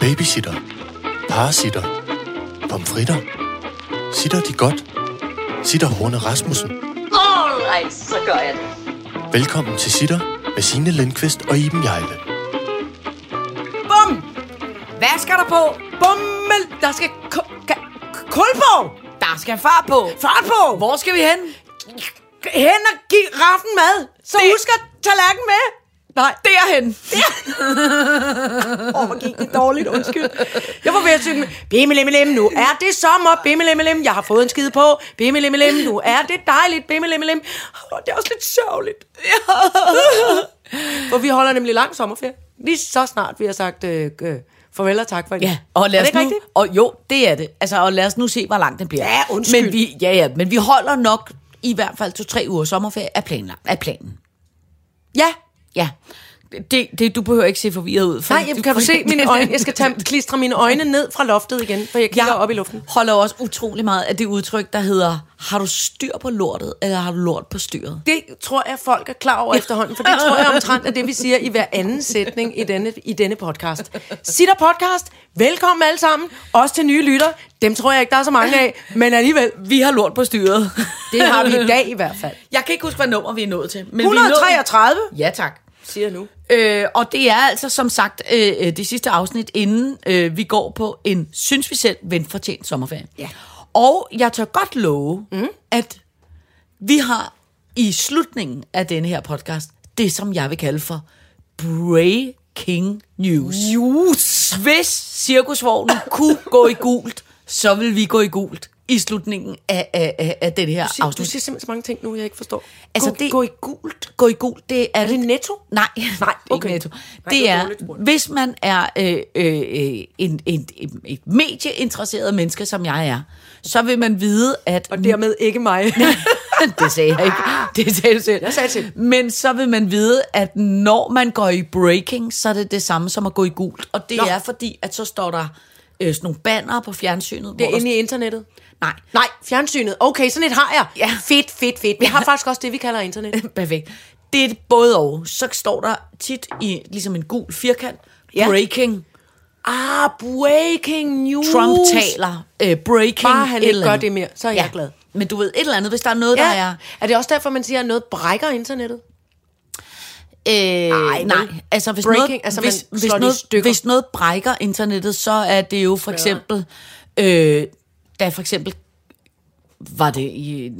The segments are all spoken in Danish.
Babysitter. Parasitter. Pomfritter. Sitter de godt? Sitter Horne Rasmussen. Alright, så gør jeg det. Velkommen til Sitter med Signe Lindqvist og Iben Jejle. Bum! Hvad skal der på? Bummel! Der skal ka- kul på! Der skal far på. Fart på! Hvor skal vi hen? Hen og giv raffen mad! Så Det- husk at tallerken med! Nej, Derhen. Åh, hvor gik det dårligt, undskyld. Jeg var ved at synge, bimmelimmelim, nu er det sommer, bimmelimmelim, jeg har fået en skid på, bimmelimmelim, nu er det dejligt, bimmelimmelim. Og det er også lidt sørgeligt. For vi holder nemlig lang sommerferie. Lige så snart vi har sagt øh, øh, farvel og tak for dag. Ja, og lad er det ikke nu, rigtigt? og jo, det er det. Altså, og lad os nu se, hvor langt det bliver. Ja, undskyld. Men vi, ja, ja, men vi holder nok i hvert fald to-tre uger sommerferie af, planen, af planen. Ja, Ja. Det, det, du behøver ikke se forvirret ud. for Nej, jeg kan du se mine øjne? Jeg skal tage, klistre mine øjne ned fra loftet igen, for jeg kigger Jeg op i luften. holder også utrolig meget af det udtryk, der hedder, har du styr på lortet, eller har du lort på styret? Det tror jeg, folk er klar over efterhånden, for det tror jeg omtrent er det, vi siger i hver anden sætning i denne, i denne podcast. Sitter podcast, velkommen alle sammen, også til nye lytter. Dem tror jeg ikke, der er så mange af, men alligevel, Vi har lort på styret. det har vi i dag i hvert fald. Jeg kan ikke huske, hvad nummer vi er nået til. Men vi er nået- 133, Ja, tak. Siger nu. Øh, og det er altså som sagt øh, øh, det sidste afsnit, inden øh, vi går på en, synes vi selv, venfortjent sommerferie. Ja. Og jeg tør godt love, mm. at vi har i slutningen af denne her podcast, det som jeg vil kalde for breaking news. News! Hvis cirkusvognen kunne gå i gult, så vil vi gå i gult i slutningen af, af, af, af den her Du siger, du afsnit. siger simpelthen så mange ting nu, jeg ikke forstår. Altså, gå, det- gå i gult. Gå i gult, det er, Er det netto? Nej, Nej, okay. ikke netto. Nej, det det er, hvis man er øh, øh, en, en, en, et medieinteresseret menneske, som jeg er, så vil man vide, at... Og dermed ikke mig. det sagde jeg ikke. Det sagde du selv. Jeg sagde til. Men så vil man vide, at når man går i breaking, så er det det samme som at gå i gult. Og det Nå. er fordi, at så står der øh, sådan nogle banner på fjernsynet. Det er inde i internettet. Nej, Nej, fjernsynet. Okay, sådan et har jeg. Ja. Fedt, fedt, fedt. Vi har faktisk også det, vi kalder internet. Perfekt. Det er både og. Så står der tit i ligesom en gul firkant, Ja. breaking, Ah, breaking news. Trump taler, øh, breaking, Bare han ikke gør det mere, så er jeg glad. Men du ved, et eller andet, hvis der er noget, Ja. der er... Er det også derfor, man siger, at noget brækker internettet? Øh, Ej, nej, altså hvis Breaking, noget, altså, hvis, hvis, noget, hvis noget brækker internettet, så er det jo for eksempel, øh, da for eksempel var det i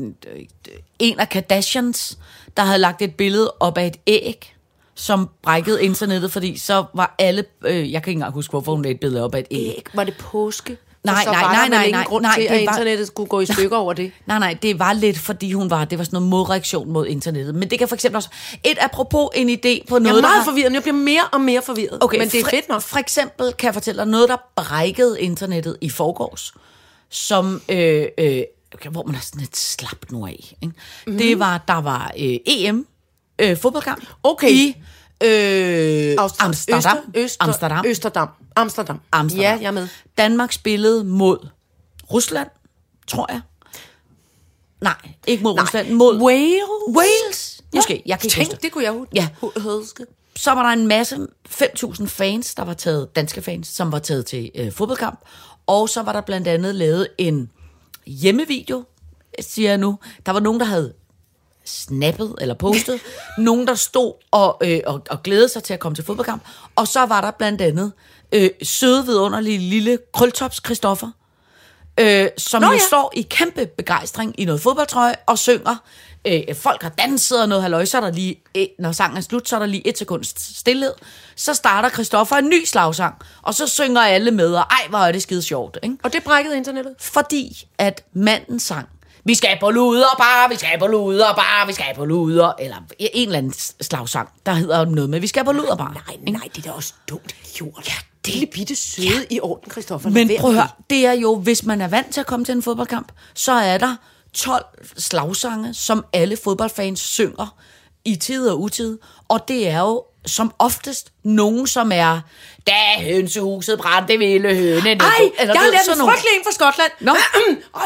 en- af Kardashians, der havde lagt et billede op af et æg, som brækkede internettet, fordi så var alle, øh, jeg kan ikke engang huske, hvorfor hun lagde et billede op af et æg. Ikke? Var det påske? Nej, nej, var nej, der nej, nej, grund nej, til, det at var- internettet skulle gå i stykker over det. Nej, nej, det var lidt, fordi hun var, det var sådan noget modreaktion mod internettet. Men det kan for eksempel også, et apropos en idé på noget, Jeg er der meget har- forvirret. Jeg bliver mere og mere forvirret. Okay, men det er fedt nok. For eksempel kan jeg fortælle dig noget, der brækkede internettet i forgårs, som, øh, øh, okay, hvor man er sådan lidt slap nu af. Ikke? Mm-hmm. Det var, der var øh, EM, øh, fodboldkamp, Okay. i øh, Austria- Amsterdam. Øster, Øster, Amsterdam. Østerdam. Amsterdam. Amsterdam. Ja, jeg er med. Danmark spillede mod Rusland, tror jeg. Nej, ikke mod Nej. Rusland, mod Wales? Wales. Måske, jeg kan Tænk, det. det kunne jeg. Ja. huske. så var der en masse, 5.000 fans, der var taget, danske fans, som var taget til øh, fodboldkamp. Og så var der blandt andet lavet en hjemmevideo, siger jeg nu. Der var nogen, der havde snappet eller postet. nogen, der stod og, øh, og, og glædede sig til at komme til fodboldkamp. Og så var der blandt andet øh, søde, vidunderlige lille krøltops Christoffer, øh, som Nå, Nå, jo ja. står i kæmpe begejstring i noget fodboldtrøje og synger. Øh, folk har danset og noget halløj, så er der lige, et, når sangen er slut, så er der lige et sekund stillhed. Så starter Christoffer en ny slagsang, og så synger alle med, og ej, hvor er det skide sjovt. Ikke? Og det brækkede internettet. Fordi at manden sang, vi skal på luder bare, vi skal på luder bare, vi skal på luder, eller en eller anden slagsang, der hedder noget med, vi skal på luder bare. Nej, nej, det er da også dumt gjort. Ja, det Lille bitte søde ja. i orden, Christoffer. Men prøv at høre, det er jo, hvis man er vant til at komme til en fodboldkamp, så er der 12 slagsange, som alle fodboldfans synger i tid og utid. Og det er jo som oftest nogen, som er, da hønsehuset brændte, ville høne. Ej, jeg har lært en frygtelig en fra Skotland. Nå.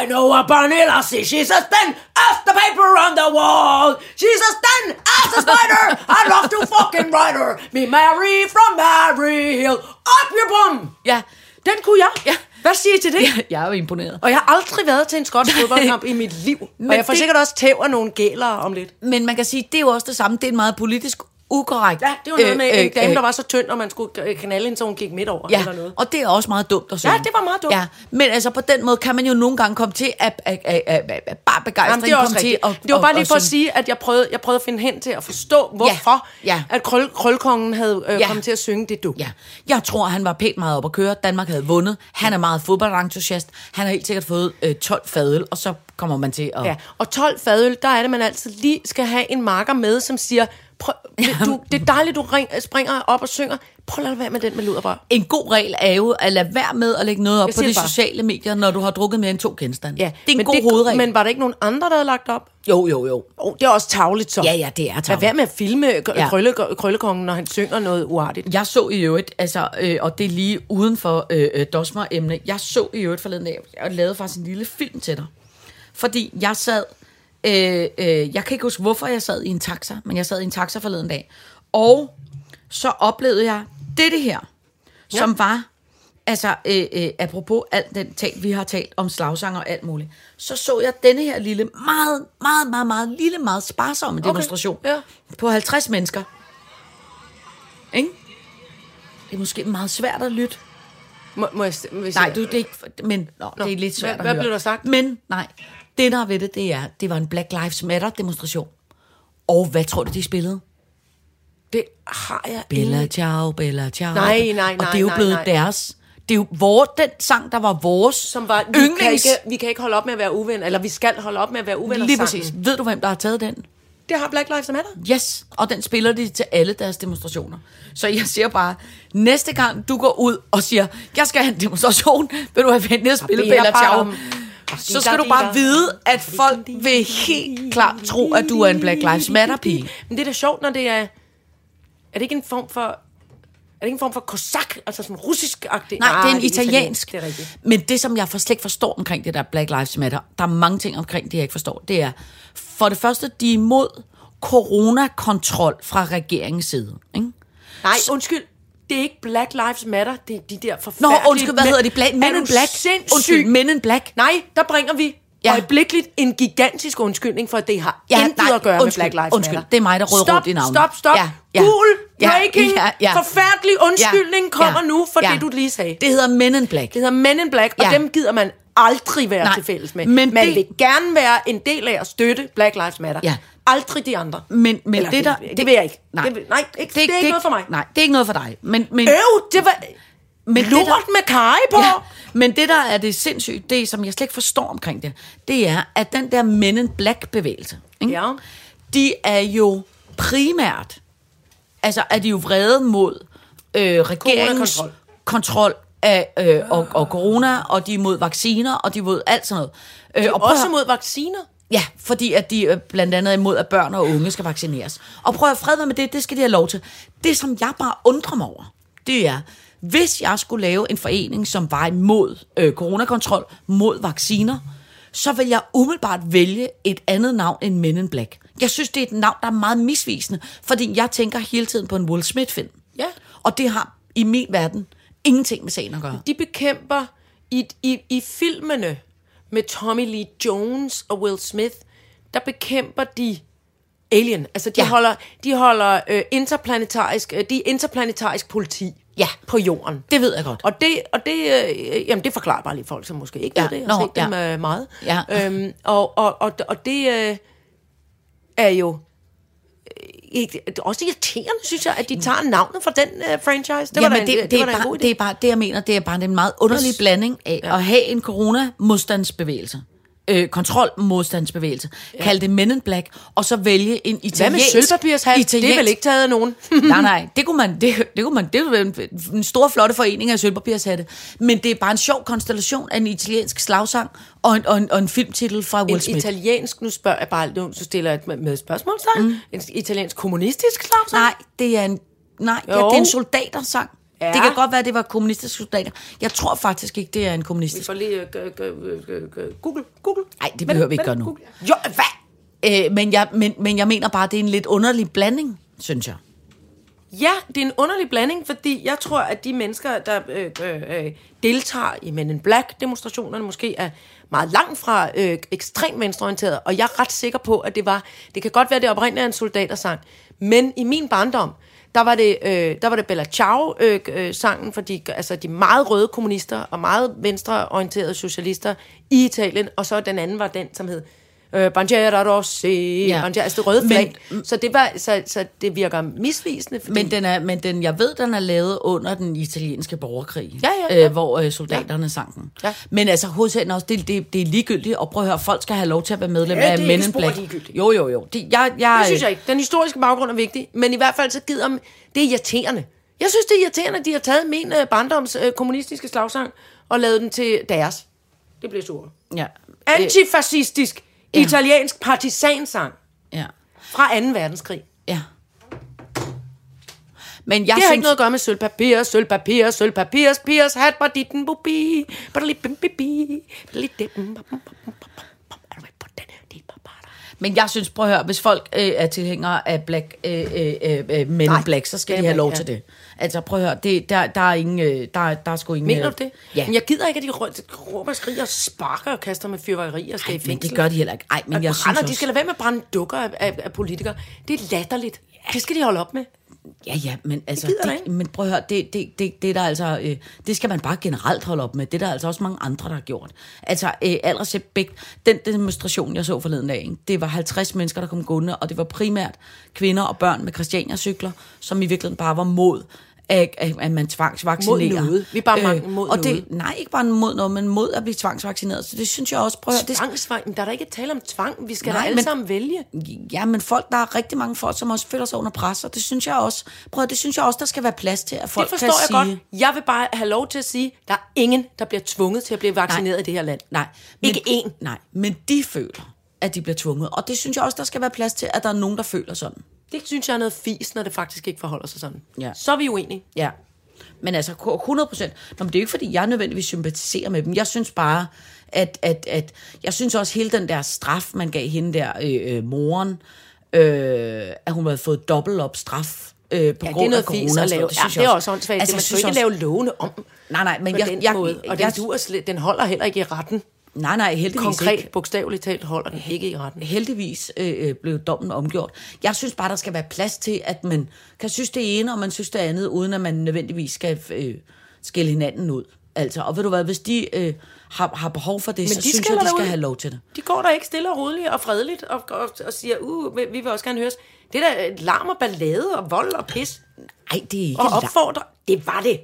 I know a Barney Lassie, she's a thin as the paper on the wall. She's as thin as a spider. I love to fucking ride her. Me Mary from Mary Hill. Up your bum. Ja, Den kunne jeg. Ja. Hvad siger I til det? ja, jeg er jo imponeret. Og jeg har aldrig været til en skotsk fodboldkamp i mit liv. Men og jeg får det- sikkert også tæv af nogle gæler om lidt. Men man kan sige, det er jo også det samme. Det er en meget politisk ukorrekt. Ja, det var noget med øh, en dame, øh, der var så tynd, og man skulle øh, knalde hende, så hun gik midt over. Ja, Eller noget. og det er også meget dumt at synge. Ja, det var meget dumt. Ja, men altså på den måde kan man jo nogle gange komme til at, at, at, at, at, bare begejstring Jamen, det komme til rigtigt. at, det var bare lige for at sige, at jeg prøvede, jeg prøvede at finde hen til at forstå, hvorfor ja. at krøl, krølkongen havde øh, Ja. kommet til at synge det du. Ja, jeg tror, han var pænt meget op at køre. Danmark havde vundet. Han er meget fodboldentusiast. Han har helt sikkert fået øh, 12 fadøl, og så kommer man til at... Ja, og 12 fadøl, der er det, man altid lige skal have en marker med, som siger, prøv, du, det er dejligt, du ring, springer op og synger. Prøv at lade være med den med luderbar. En god regel er jo at lade være med at lægge noget op på de det bare. sociale medier, når du har drukket mere end to genstande. Ja, det er en men god hovedregel. Men var der ikke nogen andre, der havde lagt op? Jo, jo, jo. Oh, det er også tavligt så. Ja, ja, det er Lad tarveligt. være med at filme Ja. ja. krølle, krøllekongen, når han synger noget uartigt. Jeg så i øvrigt, altså, øh, og det er lige uden for øh, øh, Dosmer-emne, jeg så i øvrigt forleden dag, jeg lavede faktisk en lille film til dig. Fordi jeg sad, øh, øh, jeg kan ikke huske, hvorfor jeg sad i en taxa, men jeg sad i en taxa forleden dag. Og så oplevede jeg dette her, som ja. var, altså øh, øh, apropos alt den talt, vi har talt om slagsanger og alt muligt, så så jeg denne her lille, meget, meget, meget, meget lille, meget sparsomme demonstration ja. på 50 mennesker. Ikke? Det er måske meget svært at lytte. Må, må jeg, hvis Nej, du, det er ikke, men nå, Nå, det er lidt svært hvad- at høre. hvad blev der sagt? Men nej, det der er ved det, det er, det var en Black Lives Matter demonstration. Og hvad tror du, de spillede? det har jeg Bella ingen- ciao, Bella ciao. Nej, nej, Og nej, det er jo nej, blevet nej. deres. Det er jo vores, den sang, der var vores Som var, vi kan, yndlings. ikke, vi kan ikke holde op med at være uvenner, eller vi skal holde op med at være uvenner Lige præcis. Ved du, hvem der har taget den? Det har Black Lives Matter. Yes, og den spiller de til alle deres demonstrationer. Så jeg siger bare, næste gang du går ud og siger, jeg skal have en demonstration, vil du have venlig at spille Bella Ciao, Bam. Så skal du bare vide, at folk vil helt klart tro, at du er en Black Lives Matter-pige. Men det er da sjovt, når det er... Er det ikke en form for... Er det ikke en form for kosak? Altså sådan russisk-agtig? Nej, Ah, det er en italiensk. Det er rigtigt. Men det, som jeg for slet ikke forstår omkring det der Black Lives Matter, der er mange ting omkring det, jeg ikke forstår, det er, for det første, de er imod coronakontrol fra regeringens side. Ikke? Nej, undskyld. Det er ikke Black Lives Matter. Det er de der forfærdelige... Nå, undskyld, hvad hedder de? Black, Men in Black? sindssyg? Undskyld, Men in Black. Nej, der bringer vi Ja. øjeblikkeligt en gigantisk undskyldning, for at det har Ja, intet nej, at gøre undskyld, med Black Lives undskyld. Matter. Det er mig, der råder stop, rundt i navnet. Stop, stop, Ja, ja. Gul, Ja, breaking, ja, ja. forfærdelig undskyldning Ja, kommer ja, nu for ja. det, du lige sagde. Det hedder Men in Black. Det hedder Men in Black, og Ja. dem gider man aldrig være Nej, til fælles med. Men man det- vil gerne være en del af at støtte Black Lives Matter. Ja. Aldrig de andre. Men, men Eller det der... det, det vil jeg ikke. Nej, Det, nej, ikke, det, det er ikke noget for mig. Nej, det er ikke noget for dig. Men, men, Øv, det var... men Men det lort der- med kaj på. Ja, men det der er det sindssygt, det som jeg slet ikke forstår omkring det, det er, at den der Men in Black bevægelse, ikke? Ja. de er jo primært, altså er de jo vrede mod øh, regeringens Coronakontrol. kontrol af øh, og, og corona, og de er mod vacciner, og de er mod alt sådan noget. Øh, og prøv at Også høre- mod vacciner. Ja, fordi at de øh, blandt andet er imod, at børn og unge skal vaccineres. Og prøv at fred med det, det skal de have lov til. Det, som jeg bare undrer mig over, det er, hvis jeg skulle lave en forening, som var imod øh, coronakontrol, mod vacciner, så vil jeg umiddelbart vælge et andet navn end Men in Black. Jeg synes, det er et navn, der er meget misvisende, fordi jeg tænker hele tiden på en Will Smith-film. Ja. Og det har i min verden ingenting med sagen at gøre. De bekæmper i, i, i filmene med Tommy Lee Jones og Will Smith, der bekæmper de alien. Altså, de Ja. holder, de holder øh, interplanetarisk, øh, de er interplanetarisk politi Ja. på jorden. Det ved jeg godt. Og det, og det, øh, jamen det forklarer bare lige folk, som måske ikke Ja, ved det. Jeg nå, har set ja. dem øh, meget. Ja. Øhm, og, og, og, og det øh, er jo det er også irriterende, synes jeg, at de tager navnet fra den øh, franchise. Det var da en, det, det, det, var er bare, det er bare det, jeg mener, det er bare en meget underlig blanding af ja. at have en corona-modstandsbevægelse, øh, kontrol-modstandsbevægelse, ja. kalde det Men in Black, og så vælge en Hvad med italiensk... Det er vel ikke taget af nogen? nej, nej, det kunne man, det, det kunne man, det er en, en stor, flotte forening af sølvpapirshatte, men det er bare en sjov konstellation af en italiensk slagsang og en, og en, og en filmtitel fra Will en Smith. italiensk, nu spørger jeg bare, nu så stiller jeg et med- med spørgsmålstegn, mm. en italiensk kommunistisk slagsang? Nej, det er en Nej, ja, det er en soldatersang. Ja. Det kan godt være, at det var kommunistiske soldater. Jeg tror faktisk ikke, det er en Vi kommunistisk. får lige... Uh, uh, Google, Google. Nej, det behøver vi ikke gøre nu. Google. Jo, hvad? Øh, men, jeg, men, men jeg mener bare, det er en lidt underlig blanding, synes jeg. Ja, det er en underlig blanding, fordi jeg tror, at de mennesker, der øh, øh, øh, deltager i Men in Black-demonstrationerne, måske er meget langt fra øh, ekstremt venstreorienteret, og jeg er ret sikker på, at det var, det kan godt være, at det oprindeligt er en soldatersang, men i min barndom, der var det, øh, der var det Bella Ciao øh, øh, sangen for de, altså de meget røde kommunister og meget venstreorienterede socialister i Italien, og så den anden var den, som hed øh, Bandiera Rossi, Ja. Bandiera, altså det røde Men- flag. så, det var, så, så det virker misvisende, fordi Men den er, men den, jeg ved, den er lavet under den italienske borgerkrig, Ja, ja, ja. Øh, hvor øh, soldaterne ja. sang den. Ja. Men altså, hovedsagen også, det, det, det er ligegyldigt, og prøv at høre, folk skal have lov til at være medlem Ja, af Men in Black. Jo, jo, jo. Det, jeg, jeg, Det synes jeg ikke. Den historiske baggrund er vigtig, men i hvert fald så gider man- det er irriterende. Jeg synes, det er irriterende, at de har taget min øh, barndoms øh, kommunistiske slagsang og lavet den til deres. Det bliver sur. Ja. Antifascistisk ja. italiensk partisansang Ja. fra 2. verdenskrig. ja. Men jeg Det har synes, ikke noget at gøre med sølvpapir, sølvpapir, sølvpapir, pirs, hat, baditten, bubi, badali, bim, Men jeg synes, prøv at høre, hvis folk øh, er tilhængere af Black, øh, øh, øh, Men in Nej, Black, så skal Men de have lov Black, til ja. det. Altså, prøv at høre, det, der, der, er ingen, øh, der, der er sgu ingen... Mener øh, du det? Ja. Men jeg gider ikke, at de rå- råber og skriger og sparker og kaster med fyrværkeri og skal Ej, i men fængsel. det gør de heller ikke. Ej, men Men jeg jeg synes brænder, også... de skal lade være med at brænde dukker af, af, af politikere. Det er latterligt. Det skal de holde op med. Ja, ja, men altså, jeg det, ikke. men prøv at høre, det, det, det, det er der altså, øh, det skal man bare generelt holde op med. Det er der altså også mange andre, der har gjort. Altså, øh, al respekt, den demonstration, jeg så forleden dag, ikke? det var 50 mennesker, der kom gående, og det var primært kvinder og børn med Christiania-cykler, som i virkeligheden bare var mod, at, at, at man tvangsvaccinerer. Mod noget. Vi er bare mange mod og det, noget. Nej, ikke bare mod noget, men mod at blive tvangsvaccineret. Så det synes jeg også, prøv at det. Men der er da ikke tale om tvang. Vi skal Nej, da alle men- sammen vælge. Ja, men folk, der er rigtig mange folk, som også føler sig under pres, og det synes jeg også, prøv at, det synes jeg også, der skal være plads til, at folk Det forstår kan jeg sige, godt. Jeg vil bare have lov til at sige, der er ingen, der bliver tvunget til at blive vaccineret i det her land. Nej. Ikke én. Nej, men de føler, at de bliver tvunget. Og det synes jeg også, der skal være plads til, at der er nogen, der føler sådan. Det synes jeg er noget fis, når det faktisk ikke forholder sig sådan. Ja. Så er vi uenige. Ja. Men altså, 100 procent. Nå, men det er jo ikke, fordi jeg nødvendigvis sympatiserer med dem. Jeg synes bare, at, at, at jeg synes også, hele den der straf, man gav hende der, øh, øh, moren, øh, at hun havde fået dobbelt op straf. Øh, på Ja, det grund af fis corona, at lave. det Ja, synes det jeg er også åndssvagt. Altså, jeg man skal ikke også- lave lovene om Nej, nej, men jeg, jeg, måde. Og jeg, den, duer slet, den holder heller ikke i retten. Nej, nej, heldigvis Konkret, ikke. bogstaveligt talt, holder den ikke i retten. heldigvis øh, øh, blev dommen omgjort. Jeg synes bare, der skal være plads til, at man kan synes det ene, og man synes det andet, uden at man nødvendigvis skal øh, skille hinanden ud. Altså, og ved du hvad, hvis de øh, har, har behov for det, så de synes jeg, de skal derud. have lov til det. De går der ikke stille og roligt og fredeligt og, og, og siger, uh, vi vil også gerne høres. Det er da larm og ballade og vold og pis. Nej, det er ikke Og la- opfordre. Det var det.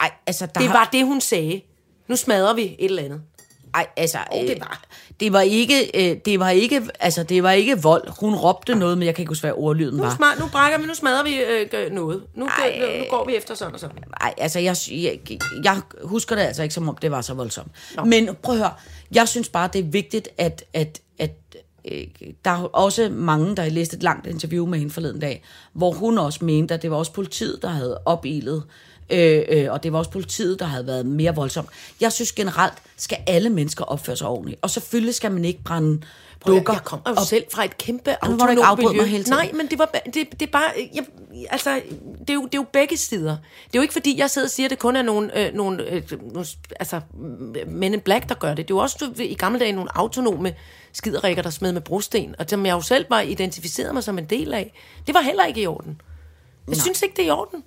Ej, altså, der Det har, var det, hun sagde. Nu smadrer vi et eller andet. Ej, altså, Og det øh, var. det var ikke, øh, det var ikke, altså, det var ikke vold. Hun råbte noget, men jeg kan ikke huske, hvad ordlyden Nu, var. smart, nu brækker vi, nu smadrer vi øh, noget. Nu, Ej. nu, nu går vi efter sådan og sådan. Nej, altså, jeg, jeg, jeg husker det altså ikke, som om det var så voldsomt. Nå. Men prøv at høre, jeg synes bare, det er vigtigt, at, at, at øh, der er også mange, der har læst et langt interview med hende forleden dag, hvor hun også mente, at det var også politiet, der havde opilet, øh, øh, og det var også politiet, der havde været mere voldsomt. Jeg synes generelt, skal alle mennesker opføre sig ordentligt, og selvfølgelig skal man ikke brænde dukker. Jeg kommer jo selv fra et kæmpe ikke autonomt afbryde miljø. mig hele tiden. Nej, men det, var, det, det er bare... Jeg, altså, det er, jo, det er jo begge sider. Det er jo ikke, fordi jeg sidder og siger, at det kun er nogle, øh, nogle, øh, nogle altså, men en black, der gør det. Det er jo også du, i gamle dage nogle autonome skiderikker, der smed med brosten, og som jeg jo selv var identificeret mig som en del af. Det var heller ikke i orden. Jeg synes ikke, det er i orden.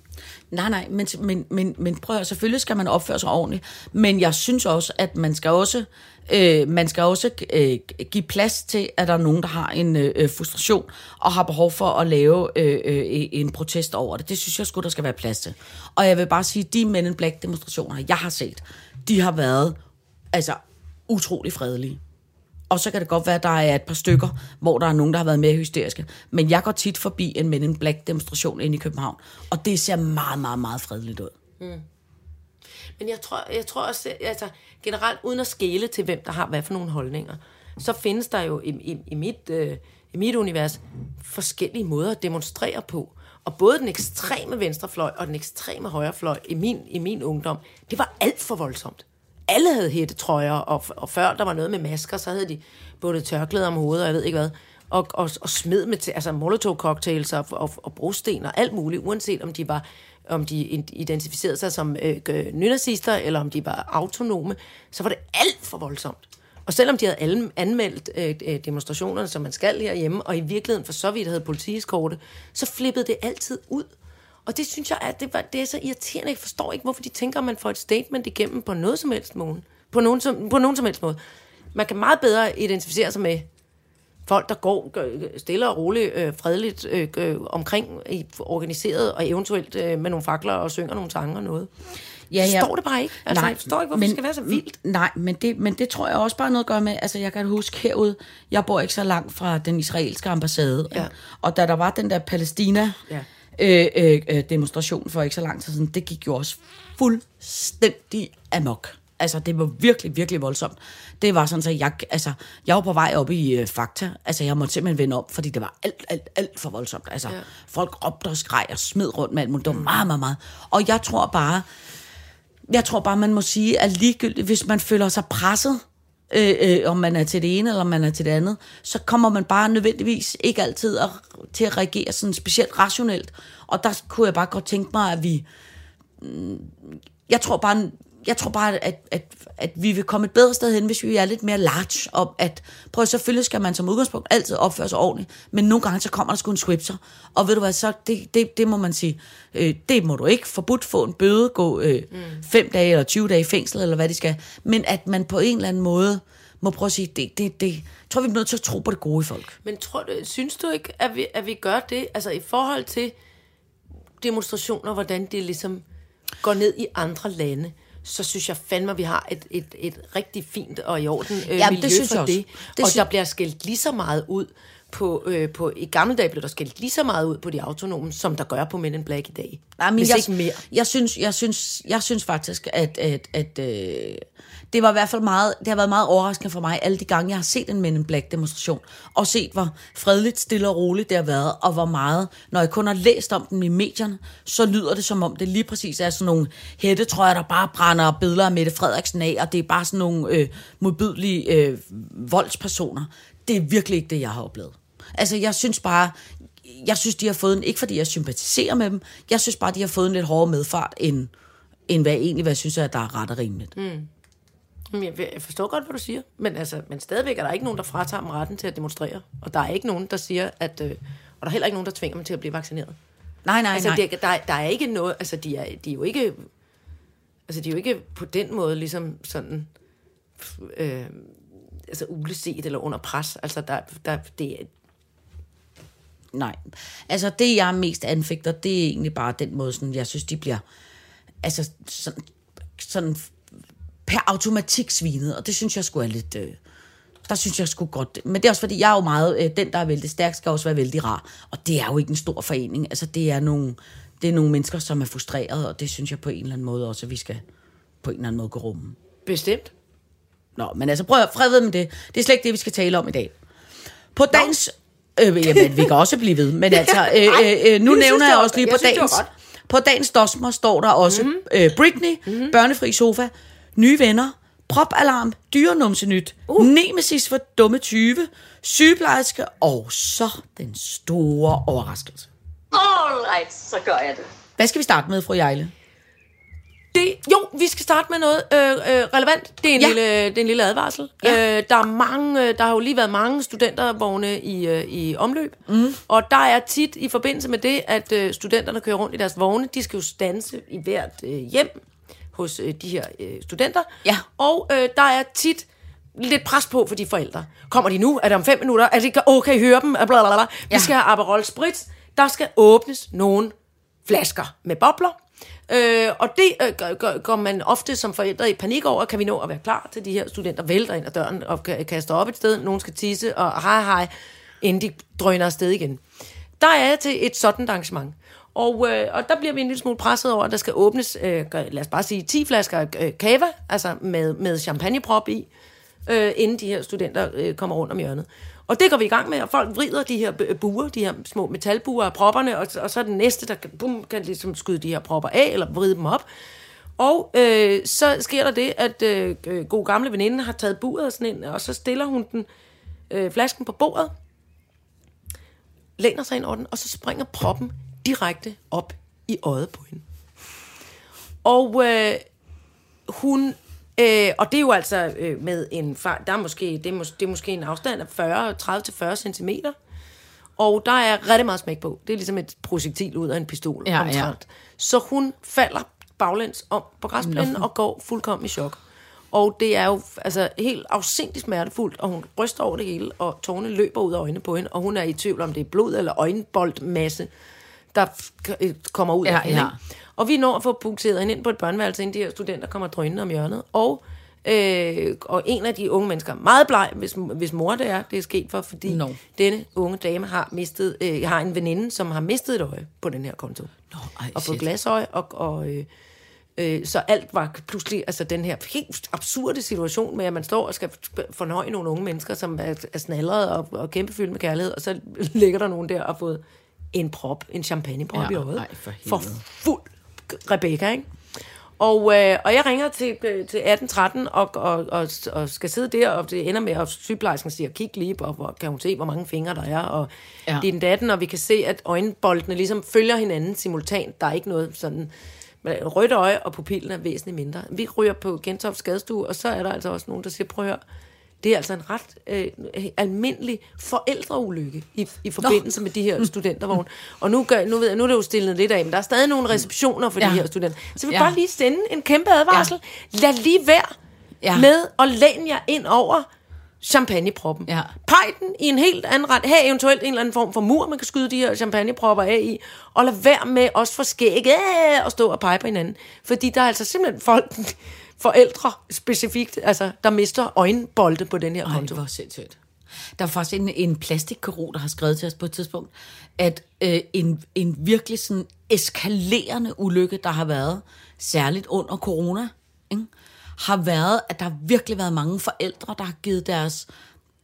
Nej, nej, men, men, men, men prøv at selvfølgelig skal man opføre sig ordentligt, men jeg synes også, at man skal også, øh, man skal også øh, give plads til, at der er nogen, der har en øh, frustration og har behov for at lave øh, øh, en protest over det. Det synes jeg sgu, der skal være plads til. Og jeg vil bare sige, de Men in Black demonstrationer, jeg har set, de har været altså utrolig fredelige. Og så kan det godt være, at der er et par stykker, hvor der er nogen, der har været mere hysteriske. Men jeg går tit forbi en Men in Black demonstration inde i København, og det ser meget, meget, meget fredeligt ud. Mm. Men jeg tror, jeg tror også, altså generelt uden at skele til, hvem der har hvad for nogle holdninger, så findes der jo i, i, i, mit, øh, i mit univers forskellige måder at demonstrere på. Og både den ekstreme venstrefløj og den ekstreme højrefløj i min, i min ungdom, det var alt for voldsomt. Alle havde hættetrøjer, og, og før der var noget med masker, så havde de både tørklæder om hovedet, og jeg ved ikke hvad, og, og, og smed med til, altså molotov-cocktails og, og, og brosten og alt muligt, uanset om de var om de identificerede sig som øh, nynazister, eller om de var autonome, så var det alt for voldsomt. Og selvom de havde alle anmeldt øh, øh, demonstrationerne, som man skal herhjemme, og i virkeligheden for så vidt havde politieskorte, så flippede det altid ud. Og det synes jeg, at det, var, det er så irriterende. Jeg forstår ikke, hvorfor de tænker, at man får et statement igennem på noget som helst måde. På nogen som, på nogen som helst måde. Man kan meget bedre identificere sig med folk, der går stille og roligt, øh, fredeligt øh, øh, omkring, i, organiseret og eventuelt øh, med nogle fakler og synger nogle sange og noget. Ja, ja. Forstår det bare ikke. Altså, nej, jeg forstår ikke, hvorfor men, det skal være så vildt. Nej, men det, men det tror jeg også bare noget at gøre med. Altså, jeg kan huske herude, jeg bor ikke så langt fra den israelske ambassade. Ja. Og da der var den der Palæstina... Ja. Øh, øh, øh, demonstration for ikke så lang tid siden, det gik jo også fuldstændig amok. Altså, det var virkelig, virkelig voldsomt. Det var sådan, at jeg, altså, jeg var på vej op i øh, Fakta. Altså, jeg måtte simpelthen vende op, fordi det var alt, alt, alt for voldsomt. Altså, ja. folk råbte og skreg og smed rundt med alt muligt. Det var meget, meget, meget. Og jeg tror bare, jeg tror bare, man må sige, at ligegyldigt, hvis man føler sig presset, øh, øh, om man er til det ene eller om man er til det andet, så kommer man bare nødvendigvis ikke altid at, til at reagere sådan specielt rationelt. Og der kunne jeg bare godt tænke mig, at vi... Mm, jeg tror bare, jeg tror bare, at, at, at vi vil komme et bedre sted hen, hvis vi er lidt mere large. Og at, prøv selvfølgelig skal man som udgangspunkt altid opføre sig ordentligt, men nogle gange så kommer der sgu en swipser. Og ved du hvad, så det, det, det må man sige, øh, det må du ikke forbudt få en bøde, gå øh, mm. fem dage eller 20 dage i fængsel, eller hvad de skal. Men at man på en eller anden måde må prøve at sige, det, det, det, jeg tror, vi er nødt til at tro på det gode i folk. Men tror du, synes du ikke, at vi, at vi gør det, altså i forhold til demonstrationer, hvordan det ligesom går ned i andre lande? Så synes jeg fandme, at vi har et, et, et rigtig fint og i orden øh, Jamen, miljø det synes for jeg det. det og der bliver skældt lige så meget ud på, øh, på, i gamle dage blev der skældt lige så meget ud på de autonome, som der gør på Men in Black i dag. Nej, men Hvis jeg, ikke mere. Jeg synes, jeg synes, jeg synes faktisk, at, at, at øh, det var i hvert fald meget, det har været meget overraskende for mig, alle de gange, jeg har set en Men in Black demonstration, og set, hvor fredeligt, stille og roligt det har været, og hvor meget, når jeg kun har læst om dem i medierne, så lyder det som om, det lige præcis er sådan nogle hættetrøjer, der bare brænder billeder af Mette Frederiksen af, og det er bare sådan nogle øh, modbydelige øh, voldspersoner. Det er virkelig ikke det, jeg har oplevet. Altså, jeg synes bare, jeg synes, de har fået en, ikke fordi jeg sympatiserer med dem, jeg synes bare, de har fået en lidt hårdere medfart, end, end hvad jeg egentlig hvad jeg synes, at der er ret og rimeligt. Mm. Jeg forstår godt, hvad du siger, men, altså, men stadigvæk er der ikke nogen, der fratager dem retten til at demonstrere. Og der er ikke nogen, der siger, at... Øh, og der er heller ikke nogen, der tvinger dem til at blive vaccineret. Nej, nej, altså, nej. Der, der, der er ikke noget... Altså, de er, de er jo ikke... Altså, de er jo ikke på den måde ligesom sådan... Øh, altså uleset eller under pres. Altså, der, der, det, Nej. Altså, det jeg mest anfægter, det er egentlig bare den måde, sådan, jeg synes, de bliver altså, sådan, sådan per automatik svinet, og det synes jeg skulle er lidt... Øh, der synes jeg sgu godt. Men det er også fordi, jeg er jo meget... Øh, den, der er vældig stærk, skal også være vældig rar. Og det er jo ikke en stor forening. Altså, det er nogle, det er nogle mennesker, som er frustrerede, og det synes jeg på en eller anden måde også, at vi skal på en eller anden måde gå rumme. Bestemt. Nå, men altså, prøv at fred med det. Det er slet ikke det, vi skal tale om i dag. På dagens... Øh, jamen, vi kan også blive ved, men altså, øh, øh, øh nu jeg nævner jeg også lige på dagens... På dagens dosmer står der også mm-hmm. øh, Britney, mm-hmm. børnefri sofa, nye venner, propalarm, dyrenumsenyt, uh. nemesis for dumme 20, sygeplejerske og så den store overraskelse. Alright, så gør jeg det. Hvad skal vi starte med, fru Jejle? Det, jo, vi skal starte med noget øh, øh, relevant. Det er en, ja. lille, det er en lille advarsel. Ja. Øh, der, er mange, øh, der har jo lige været mange studentervogne i, øh, i omløb. Mm. Og der er tit i forbindelse med det, at øh, studenterne kører rundt i deres vogne. De skal jo stanse i hvert øh, hjem hos øh, de her øh, studenter. Ja. Og øh, der er tit lidt pres på for de forældre. Kommer de nu? Er det om fem minutter? Er det, oh, kan I høre dem? Blablabla. Vi ja. skal have Aperol Spritz. Der skal åbnes nogle flasker med bobler. Øh, og det øh, går, går man ofte som forældre i panik over, kan vi nå at være klar til de her studenter vælter ind ad døren og kaster op et sted, nogen skal tisse, og hej hej, inden de drøner afsted igen. Der er jeg til et sådan arrangement. Og, øh, og der bliver vi en lille smule presset over, at der skal åbnes, øh, lad os bare sige, 10 flasker øh, kava, altså med, med champagneprop i. øh, inden de her studenter øh, kommer rundt om hjørnet. Og det går vi i gang med, og folk vrider de her buer, de her små metalbuer af propperne, og, og så er den næste, der kan, bum, kan ligesom skyde de her propper af, eller vride dem op. Og øh, så sker der det, at øh, øh, god gamle veninde har taget buret og sådan ind, og så stiller hun den øh, flasken på bordet, læner sig ind over den, og så springer proppen direkte op i øjet på hende. Og øh, hun, øh, og det er jo altså øh, med en der er måske, det er, mås, det er måske en afstand af 40, 30-40 cm. Og der er rigtig meget smæk på. Det er ligesom et projektil ud af en pistol. Ja, omtrent. ja. Så hun falder baglæns om på græsplænen og går fuldkommen i chok. Og det er jo altså, helt afsindigt smertefuldt, og hun ryster over det hele, og tårne løber ud af øjnene på hende, og hun er i tvivl om det er blod eller øjenboldmasse, der øh, kommer ud Ja, af hende. ja. Og vi når at få bukseret hende ind på et børneværelse, inden de her studenter kommer drønende om hjørnet. Og, øh, og en af de unge mennesker, meget bleg, hvis, hvis mor det er, det er sket for, fordi Nå. denne unge dame har mistet, øh, har en veninde, som har mistet et øje på den her konto. Nå, ej, og fået glasøje, og, og øh, øh, så alt var pludselig, altså den her helt absurde situation med, at man står og skal fornøje nogle unge mennesker, som er, er og, og kæmpefyldt med kærlighed, og så ligger der nogen der og har fået en prop, en champagneprop Ja, i øjet. ej, for for fuld Rebecca, ikke? Og, øh, og jeg ringer til, øh, til 1813 og, og, og, og skal sidde der, og det ender med, at sygeplejersken siger, kig lige på, hvor kan hun se, hvor mange fingre der er, og Ja. det er den datten, og vi kan se, at øjenboldene ligesom følger hinanden simultant. Der er ikke noget sådan... men Rødt øje og pupillen er væsentligt mindre. Vi ryger på Gentofte skadestue, og så er der altså også nogen, der siger, prøv at høre, det er altså en ret øh, almindelig forældreulykke i, i forbindelse Nå. med de her studentervogne. Og nu, gør, nu ved jeg, nu er det jo stillet lidt af, men der er stadig nogle receptioner for ja. De her studenter. Så vil Ja. bare lige sende en kæmpe advarsel. Ja. Lad lige være Ja. med at læne jer ind over champagneproppen. Ja. Peg den i en helt anden ret. Have eventuelt en eller anden form for mur, man kan skyde de her champagnepropper af i. Og lad være med også for skæg øh, og stå og pege på hinanden. Fordi der er altså simpelthen folk, forældre specifikt, altså, der mister øjenbolde på den her Ej, konto. hvor sindssygt. Der var faktisk en, en plastikkirurg, der har skrevet til os på et tidspunkt, at øh, en, en virkelig sådan eskalerende ulykke, der har været, særligt under corona, ikke? har været, at der har virkelig været mange forældre, der har givet deres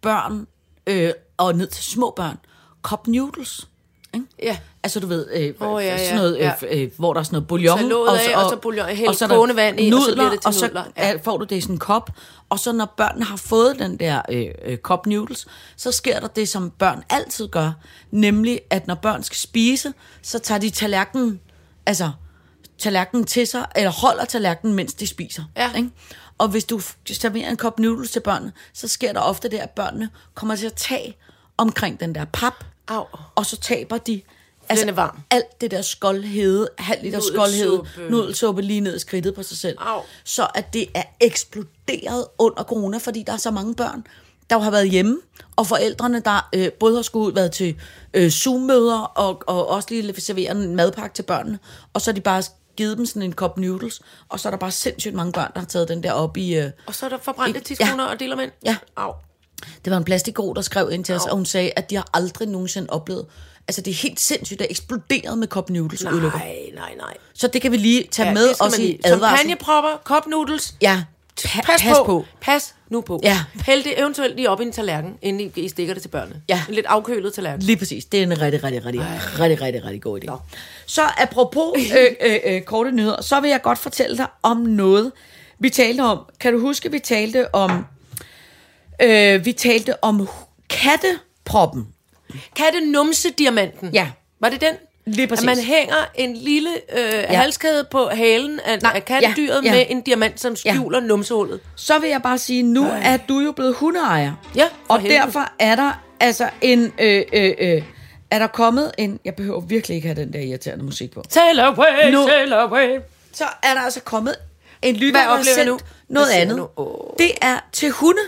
børn, øh, og ned til små børn, cup noodles. Ikke? Ja. Altså du ved, øh, Åh, ja, sådan noget, ja. øh, øh, hvor der er sådan noget bouillon. Tag låget af, og så bouillon, hæld og så kogende vand i, og så bliver det til og så nudler. Ja. Får du det i sådan en kop. Og så når børnene har fået den der øh, øh, cup noodles, så sker der det, som børn altid gør. Nemlig, at når børn skal spise, så tager de tallerkenen, altså tallerkenen til sig, eller holder tallerkenen, mens de spiser. Ja. Ikke? Og hvis du serverer en kop noodles til børnene, så sker der ofte det, at børnene kommer til at tage omkring den der pap, Au. og så taber de Den er varm. alt det der skoldhede, halv liter skoldhede, nudelsuppe lige ned i skridtet på sig selv. Au. Så at det er eksploderet under corona, fordi der er så mange børn, der har været hjemme, og forældrene, der øh, både har skulle ud, været til øh, Zoom-møder, og, og også lige servere en madpakke til børnene, og så har de bare givet dem sådan en kop noodles, og så er der bare sindssygt mange børn, der har taget den der op i... Øh, Og så er der forbrændte Ja. tidskoner og delermænd. Ja. Au. Det var en plastikgro, der skrev ind til os, og hun sagde, at de har aldrig nogensinde oplevet... Altså, det er helt sindssygt, det er eksploderet med cup noodles. Nej, nej, nej. Så det kan vi lige tage ja, med man i advarsel. Champagnepropper, cup noodles. Ja, pa- Pas, pas på. på. Pas nu på. Ja. Hæld det eventuelt lige op i en tallerken, inden I, I stikker det til børnene. Ja. En lidt afkølet tallerken. Lige præcis. Det er en rigtig, rigtig, rigtig, rigtig, rigtig, rigtig god idé. Så apropos øh, øh, øh, korte nyheder, så vil jeg godt fortælle dig om noget, vi talte om. Kan du huske, vi talte om... Øh, vi talte om katteproppen. Katte numse diamanten. Ja. Var det den? Lige præcis. At man hænger en lille øh, ja. halskæde på halen af, Nej, af kattedyret ja, ja, med en diamant, som skjuler ja. numsehullet. Så vil jeg bare sige, nu er du jo blevet hundeejer. Ja, Og helvede. derfor er der altså en... Øh, øh, øh, er der kommet en... Jeg behøver virkelig ikke have den der irriterende musik på. Sail away, Nu- sail away. så er der altså kommet en lytter, der har sendt nu? noget andet. nu? Åh. Det er til hunde.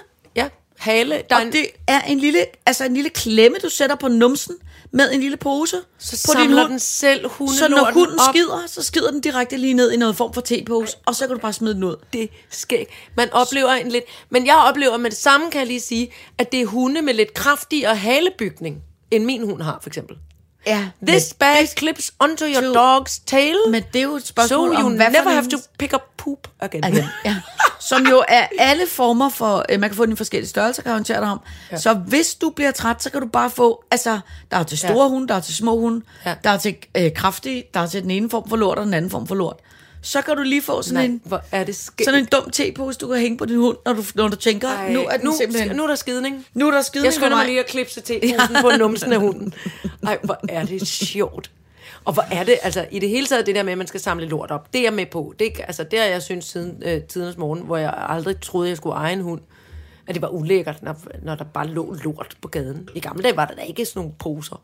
Hale. Der er Og en, det er en lille, altså en lille klemme, du sætter på numsen med en lille pose så på din samler hund. den selv hundelorten så når hunden op. skider, så skider den direkte lige ned i noget form for tepose, og så kan du bare smide den ud. det skæg. Man oplever en lidt... Men jeg oplever med det samme, kan jeg lige sige, at det er hunde med lidt kraftigere halebygning, end min hund har, for eksempel. Ja, This bag clips onto your to- dog's tail, men det er jo et so spørgsmål you om, hvad never have to pick up poop again. Again. Ja. som jo er alle former for, øh, man kan få den i forskellige størrelser, kan jeg dig om. Ja. Så hvis du bliver træt, så kan du bare få, altså, der er til store Ja. hunde, der er til små hunde, ja. der er til øh, kraftige, der er til den ene form for lort, og den anden form for lort. Så kan du lige få sådan, Nej, en, hvor er det sådan en dum tepose, du kan hænge på din hund, når du, når du tænker, Ej, nu er den nu, simpelthen... Nu er der skidning. nu er der skidning Jeg skynder mig lige at klipse til posen på numsen af hunden. Ej, hvor er det sjovt. Og hvor er det, altså i det hele taget det der med, at man skal samle lort op, det er jeg med på. Det, altså, det har jeg synes siden øh, tidens morgen, hvor jeg aldrig troede, jeg skulle eje en hund. At det var ulækkert, når, når der bare lå lort på gaden. I gamle dage var der da ikke sådan nogle poser.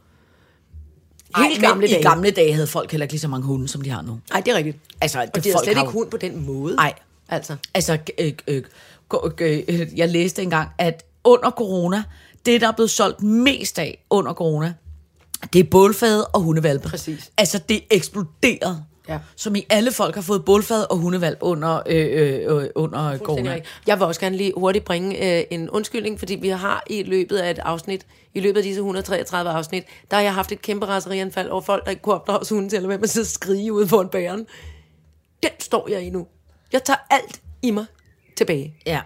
Ej, Helt men gamle I dage. gamle dage havde folk heller ikke lige så mange hunde, som de har nu. Nej, det er rigtigt. Altså, Og det de har folk slet har ikke hund på den måde. Nej. Altså, Altså, øh, øh, øh, øh, jeg læste engang, at under corona, det der er blevet solgt mest af under corona, det er bålfade og hundevalpe. Præcis. Altså, det eksploderede. Ja. Som i alle folk har fået bålfad og hundevalp under, øh, øh, øh, under corona. Jeg vil også gerne lige hurtigt bringe øh, en undskyldning, fordi vi har i løbet af et afsnit, i løbet af disse 133 afsnit, der har jeg haft et kæmpe raserianfald over folk, der ikke kunne opdrage hunden til, eller med at sidde og skrige ude foran bæren. Den står jeg i nu. Jeg tager alt i mig tilbage. Ja.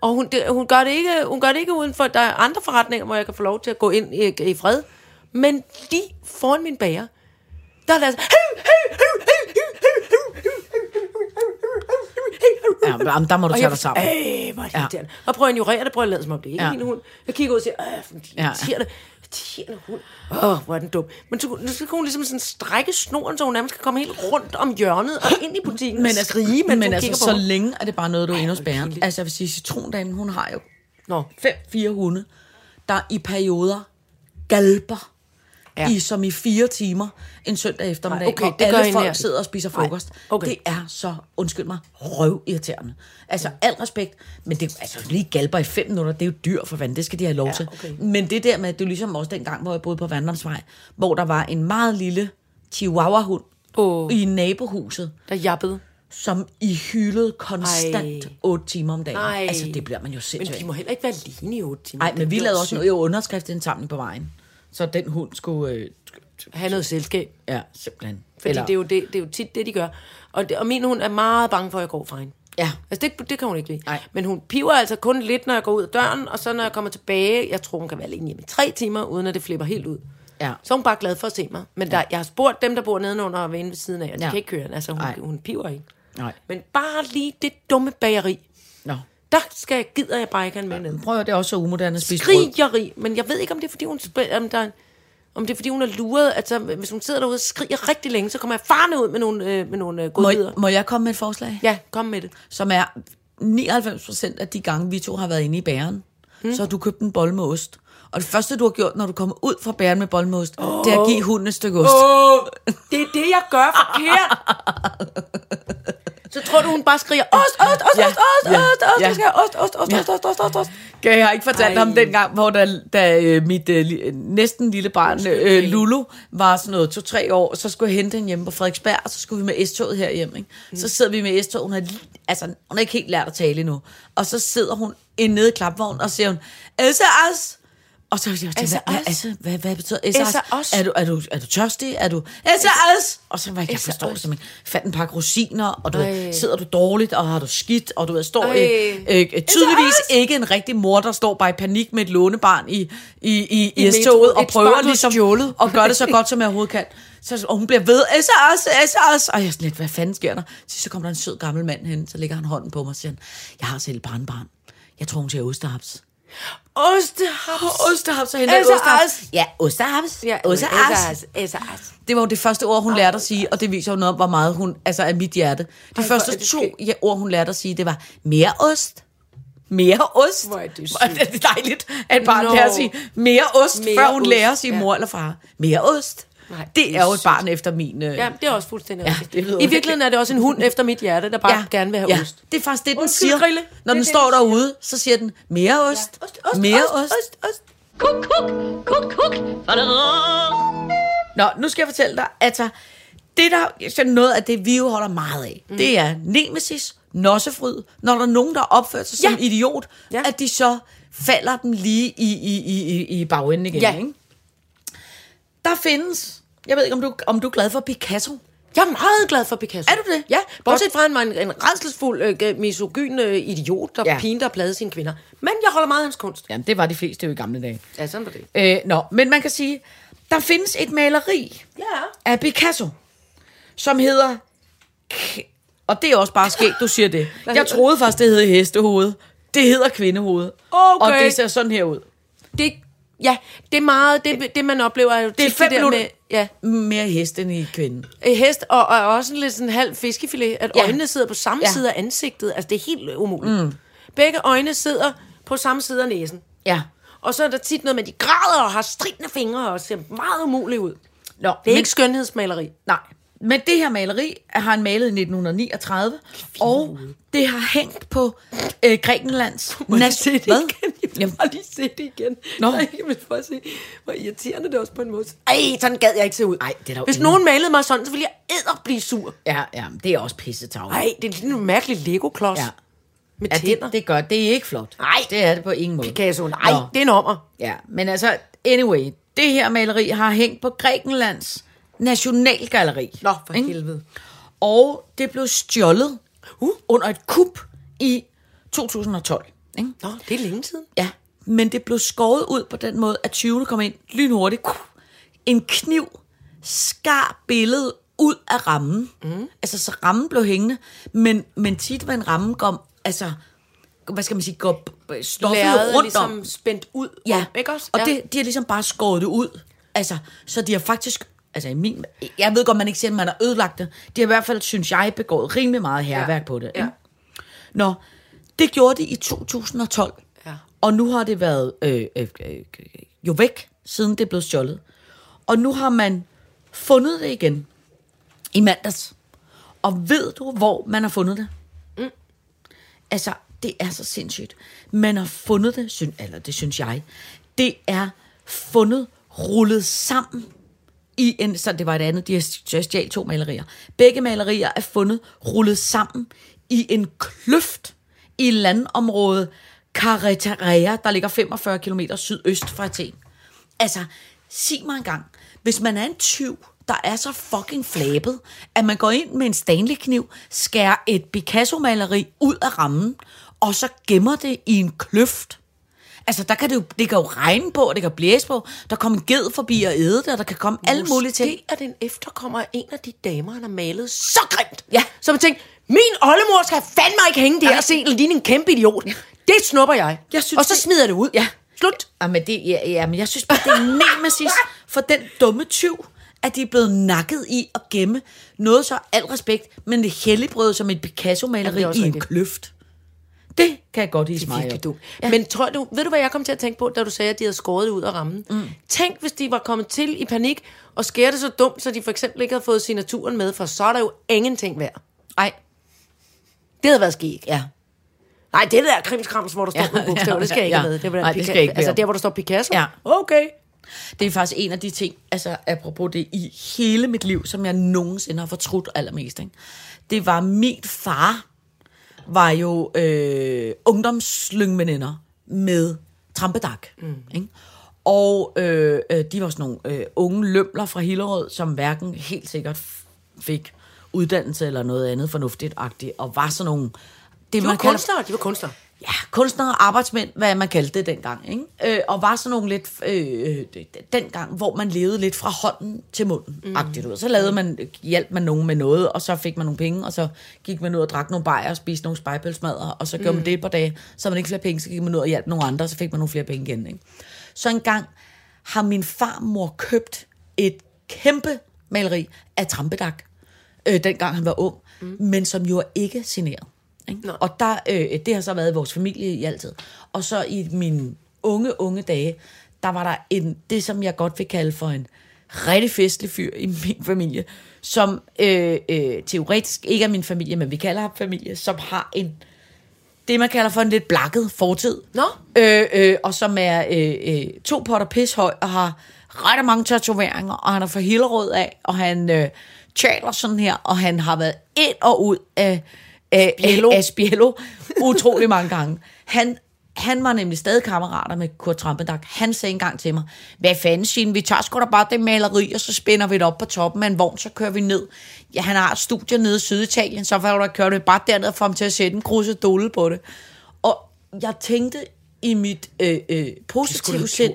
Og hun, det, hun, gør det ikke, hun gør det ikke uden for, der er andre forretninger, hvor jeg kan få lov til at gå ind i, i fred. Men lige foran min bager, der er der altså... ja men der må du Og tage jeg, dig sammen. Æh, hvor er det Ja. Og prøver at ignorere det, prøver at lade som om det ikke er Ja. min hund. Jeg kigger ud og siger, øh, for irriterende, irriterende hund. Åh, hvor er den dum. Men så, så kan hun ligesom sådan strække snoren, så hun nærmest kan komme helt rundt om hjørnet og ind i butikken Men og skrige, mens men altså kigger på så længe er det bare noget, du er endnu spærende. Altså, jeg vil sige, citrondamen, hun har jo Nå, fem, fire hunde, der i perioder galper. Ja. I, som i fire timer en søndag eftermiddag, okay, hvor det gør alle hende folk her. sidder og spiser frokost. okay. Det er så, undskyld mig, røvirriterende. Altså, al respekt, men det, altså, lige galper i fem minutter, det er jo dyr for vand, det skal de have lov Ja, til. okay. Men det der med, det er ligesom også den gang, hvor jeg boede på Vandrumsvej, hvor der var en meget lille chihuahua-hund Åh. i nabohuset, der jappede. som i hylede konstant Ej. 8 timer om dagen. Nej. Altså, det bliver man jo Men sindssygt. de må heller ikke være alene i otte timer. Nej, men vi lavede også noget i underskriftsindsamling på vejen. Så den hund skulle... Øh, Have noget selskab. ja, simpelthen. Fordi det, er jo det, det er jo tit det, de gør. Og, det, og min hund er meget bange for, at jeg går fra hende. Ja. Altså, det, det kan hun ikke lide. Nej. Men hun piver altså kun lidt, når jeg går ud af døren, og så når jeg kommer tilbage, jeg tror, hun kan være alene hjemme i tre timer, uden at det flipper helt ud. Ja. Så er hun bare glad for at se mig. Men der, jeg har spurgt dem, der bor nedenunder og inde ved siden af, og de Ja. kan ikke køre den. Altså, hun, Nej. hun piver ikke. Nej. Men bare lige det dumme bageri. Nå. Der skal jeg, gider jeg bare ikke have med ned. Prøv at det er også så umoderne at spise. Skrigeri. Men jeg ved ikke, om det er, fordi hun, om der, er- om det er, fordi hun er luret. Altså, hvis hun sidder derude og skriger rigtig længe, så kommer jeg farne ud med nogle, øh, med nogle øh, Må, godbidder. må jeg komme med et forslag? Ja, kom med det. Som er 99% af de gange, vi to har været inde i bæren, mm. så har du købt en bolle med ost. Og det første, du har gjort, når du kommer ud fra bæren med bolle med ost, oh. det er at give hunden et stykke ost. Åh, det er det, jeg gør forkert. Så tror du, hun bare skriger, ost, ost, ost, Ja, ost, ost, ja, ost, ost, ja. ost, ost, ost, ost, ost, ost, ost, ost. Jeg har ikke fortalt Ej. ham den gang, hvor da, da øh, mit øh, li- næsten lille barn, øh, Lulu, var sådan noget to-tre år, så skulle jeg hente hende hjemme på Frederiksberg, og så skulle vi med S-toget herhjem. Ikke? Så sidder vi med S-toget, hun har, altså, hun har ikke helt lært at tale endnu. Og så sidder hun inde nede i klapvognen, og siger hun, Else As! Og så jeg Else hvad, altså, hvad, hvad betyder? As? Er du, er, du, er du tørstig? Er du As? Og så var jeg, jeg forstår det simpelthen. Fandt en pakke rosiner, og du ved, sidder du dårligt, og har du skidt, og du ved, står øh, øh, tydeligvis ikke en rigtig mor, der står bare i panik med et lånebarn i, i, i, i, I S-toget, og prøver barn, ligesom stjålet. at gøre det så godt, som jeg overhovedet kan. Så, og hun bliver ved, SAS, SAS, og jeg er sådan lidt, hvad fanden sker der? Så, så kommer der en sød gammel mand hen, så lægger han hånden på mig og siger, jeg har selv et barnbarn. Jeg tror, hun siger ostehaps. Ostehaps. Ostehaps, så henter Else ostehaps. Ja, ostehaps. Ja, ostehaps. As. Det var jo det første ord, hun lærte at sige, og det viser jo noget om, hvor meget hun, altså af mit hjerte. De første to ja, ord, hun lærte at sige, det var mere ost. Mere ost. Hvor er det Hvor er det dejligt, at barn Nå. lærer at sige mere ost, Mere før hun ost, lærer at sige ja. mor eller far. Mere ost. Nej, det, er jo et barn efter min... Øh, Ja, det er også fuldstændig Ja, rigtigt. det I virkeligheden er det også en hund efter mit hjerte, der bare ja. gerne vil have ja. ost. Det er faktisk det, den Undskyld, siger. Grille. Når den står det, den derude, så siger den mere ost. Ost, ost, mere ost, ost. ost, ost. Kuk, kuk, kuk, kuk. Nå, nu skal jeg fortælle dig, at det der, så noget af det, vi jo holder meget af, mm. det er nemesis, nossefryd, når der er nogen, der opfører sig som Ja. idiot, Ja. at de så falder dem lige i, i, i, i, i bagenden igen. Ja. Ikke? Der findes, jeg ved ikke, om du, om du er glad for Picasso? Jeg er meget glad for Picasso. Er du det? Ja, bortset fra, at han var en, en redselsfuld, øh, misogyn øh, idiot, der Ja. pinte og plade sine kvinder. Men jeg holder meget af hans kunst. Jamen, det var de fleste jo i gamle dage. Ja, sådan var det. Øh, nå, men man kan sige, der findes et maleri Ja. af Picasso, som hedder... Og det er også bare sket, du siger det. Jeg troede faktisk, det hed hestehoved. Det hedder kvindehoved. Okay. Og det ser sådan her ud. Det, ja, det er meget, det, det man oplever er jo Det er fem der minutter. med, ja, Mere hest end i kvinden. øh, hest, og, og også en lidt sådan halv fiskefilet, at Ja. øjnene sidder på samme ja. side af ansigtet. Altså, det er helt umuligt. Mm. Begge øjne sidder på samme side af næsen. Ja. Og så er der tit noget med, at de græder og har stridende fingre og ser meget umuligt ud. Nå, Det er men, ikke skønhedsmaleri. Nej, men det her maleri har han malet i 1939, og det har hængt på øh, Grækenlands... Det Hvad? igen? Jeg vil Jamen. bare lige se det igen. Nå. Nej, jeg vil bare se, hvor irriterende det også på en måde. Ej, sådan gad jeg ikke se ud. Ej, det er Hvis ingen- nogen malede mig sådan, så ville jeg æder blive sur. Ja, ja, det er også pissetavle. Ej, det er sådan en mærkelig Lego-klods. Ja. Med Ja, tænder. det, det gør, det er ikke flot. Nej. Det er det på ingen måde. Picasso, nej, Nå. det er en ommer. Ja, men altså, anyway, det her maleri har hængt på Grækenlands nationalgalleri. Nå, for Ikke? helvede. Og det blev stjålet uh. under et kup i 2012. Ikke? Nå, det er længe siden. Ja, men det blev skåret ud på den måde, at 20'erne kom ind lynhurtigt. En kniv skar billedet ud af rammen. Mm. Altså, så rammen blev hængende, men, men tit var en ramme kom, altså, hvad skal man sige, går stoffet Lærredet er rundt ligesom om. spændt ud. Ja, om, ikke også? og ja. det, de har ligesom bare skåret det ud. Altså, så de har faktisk, altså i min, jeg ved godt, man ikke siger, at man har ødelagt det. De har i hvert fald, synes jeg, begået rimelig meget herværk på det. Ja. Ikke? Nå, det gjorde de i 2012. Ja. Og nu har det været øh, øh, øh, jo væk, siden det blev stjålet. Og nu har man fundet det igen i mandags. Og ved du, hvor man har fundet det? Mm. Altså, det er så sindssygt. Man har fundet det, syn, eller det synes jeg, det er fundet rullet sammen i en, så det var et andet, de har stjålet to malerier. Begge malerier er fundet rullet sammen i en kløft i landområdet Carretarea, der ligger 45 km sydøst fra Athen. Altså, sig mig engang, hvis man er en tyv, der er så fucking flabet, at man går ind med en Stanley-kniv, skærer et Picasso-maleri ud af rammen, og så gemmer det i en kløft. Altså, der kan det, jo, det kan jo regne på, og det kan blæse på. Der kommer en ged forbi og æde det, og der kan komme alle mulige ting. Måske er det en efterkommer en af de damer, han har malet så grimt. Ja. Så man tænkte, min oldemor skal fandme ikke hænge der og se en ligne en kæmpe idiot. Det snupper jeg. Jeg synes, og så det- smider jeg det ud. Ja. Slut. Ja, men, det, ja, ja, men jeg synes bare, det er nemesis for den dumme tyv, at de er blevet nakket i at gemme noget så al respekt, men det helligbrød som et Picasso-maleri er i en rigtigt. kløft. Det kan jeg godt hisse mig op. dumt. Ja. Men tror du, ved du, hvad jeg kom til at tænke på, da du sagde, at de havde skåret det ud af rammen? Mm. Tænk, hvis de var kommet til i panik og skære det så dumt, så de for eksempel ikke havde fået signaturen med, for så er der jo ingenting værd. Nej, Det havde været skæg. ja. Nej, det der krimskrams, hvor der står Ja, nogle bogstaver, ja, det skal jeg ikke ja. med. Det var Nej, det skal jeg ikke Altså der, hvor der står Picasso? Ja. Okay. Det er faktisk en af de ting, altså apropos det i hele mit liv, som jeg nogensinde har fortrudt allermest. Ikke? Det var min far, var jo øh, ungdomslyngveninder med Trampedak. Mm. Ikke? Og øh, øh, de var sådan nogle øh, unge lømler fra Hillerød, som hverken helt sikkert fik uddannelse eller noget andet fornuftigt-agtigt, og var sådan nogle... Det, De var kunstnere, de var kunstnere. Ja, kunstnere og arbejdsmænd, hvad man kaldte det dengang, ikke? Øh, og var sådan nogle lidt, øh, dengang, hvor man levede lidt fra hånden til munden, mm. agtigt ud. Så lavede man, hjalp man nogen med noget, og så fik man nogle penge, og så gik man ud og drak nogle bajer og spiste nogle spejpølsmadder, og så gjorde man det et par dage, så man ikke flere penge, så gik man ud og hjalp nogle andre, og så fik man nogle flere penge igen, ikke? Så en gang har min farmor købt et kæmpe maleri af Trampedak, øh, dengang han var ung, mm. men som jo er ikke signeret. Ikke? Og der, øh, det har så været i vores familie i altid. Og så i mine unge, unge dage, der var der en, det, som jeg godt vil kalde for en rigtig festlig fyr i min familie, som øh, øh, teoretisk ikke er min familie, men vi kalder ham familie, som har en, det man kalder for en lidt blakket fortid. Nå. Øh, øh, og som er øh, øh, to potter pis høj, og har ret mange tatoveringer, og han er fra Hillerød af, og han øh, taler sådan her, og han har været ind og ud af, Spiello. af, Spiello utrolig mange gange. Han han var nemlig stadig kammerater med Kurt Trampendak. Han sagde engang til mig, hvad fanden, Signe, vi tager sgu da bare det maleri, og så spænder vi det op på toppen af en vogn, så kører vi ned. Ja, han har et studie nede i Syditalien, så var der kørt det bare derned for ham til at sætte en krusedole på det. Og jeg tænkte i mit øh, øh, positive sind,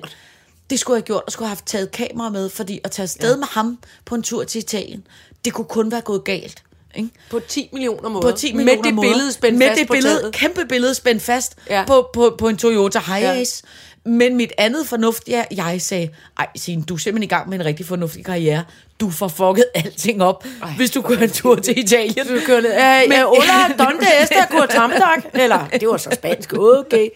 det skulle jeg have gjort, og skulle have haft taget kamera med, fordi at tage afsted ja. med ham på en tur til Italien, det kunne kun være gået galt. Ikke? På 10 millioner måder. På 10 millioner Med det måder. billede spændt Med fast det på billede, taget. kæmpe billede spændt fast Ja. på, på, på en Toyota Hiace. Ja. Men mit andet fornuft, ja, jeg sagde, ej Signe, du er simpelthen i gang med en rigtig fornuftig karriere. Du får fucket alting op, ej, hvis du kører en tur til Italien. Du kører ned. Ja, ja, Ola, Donde Esta, Tramdak. Eller, det var så spansk. Okay.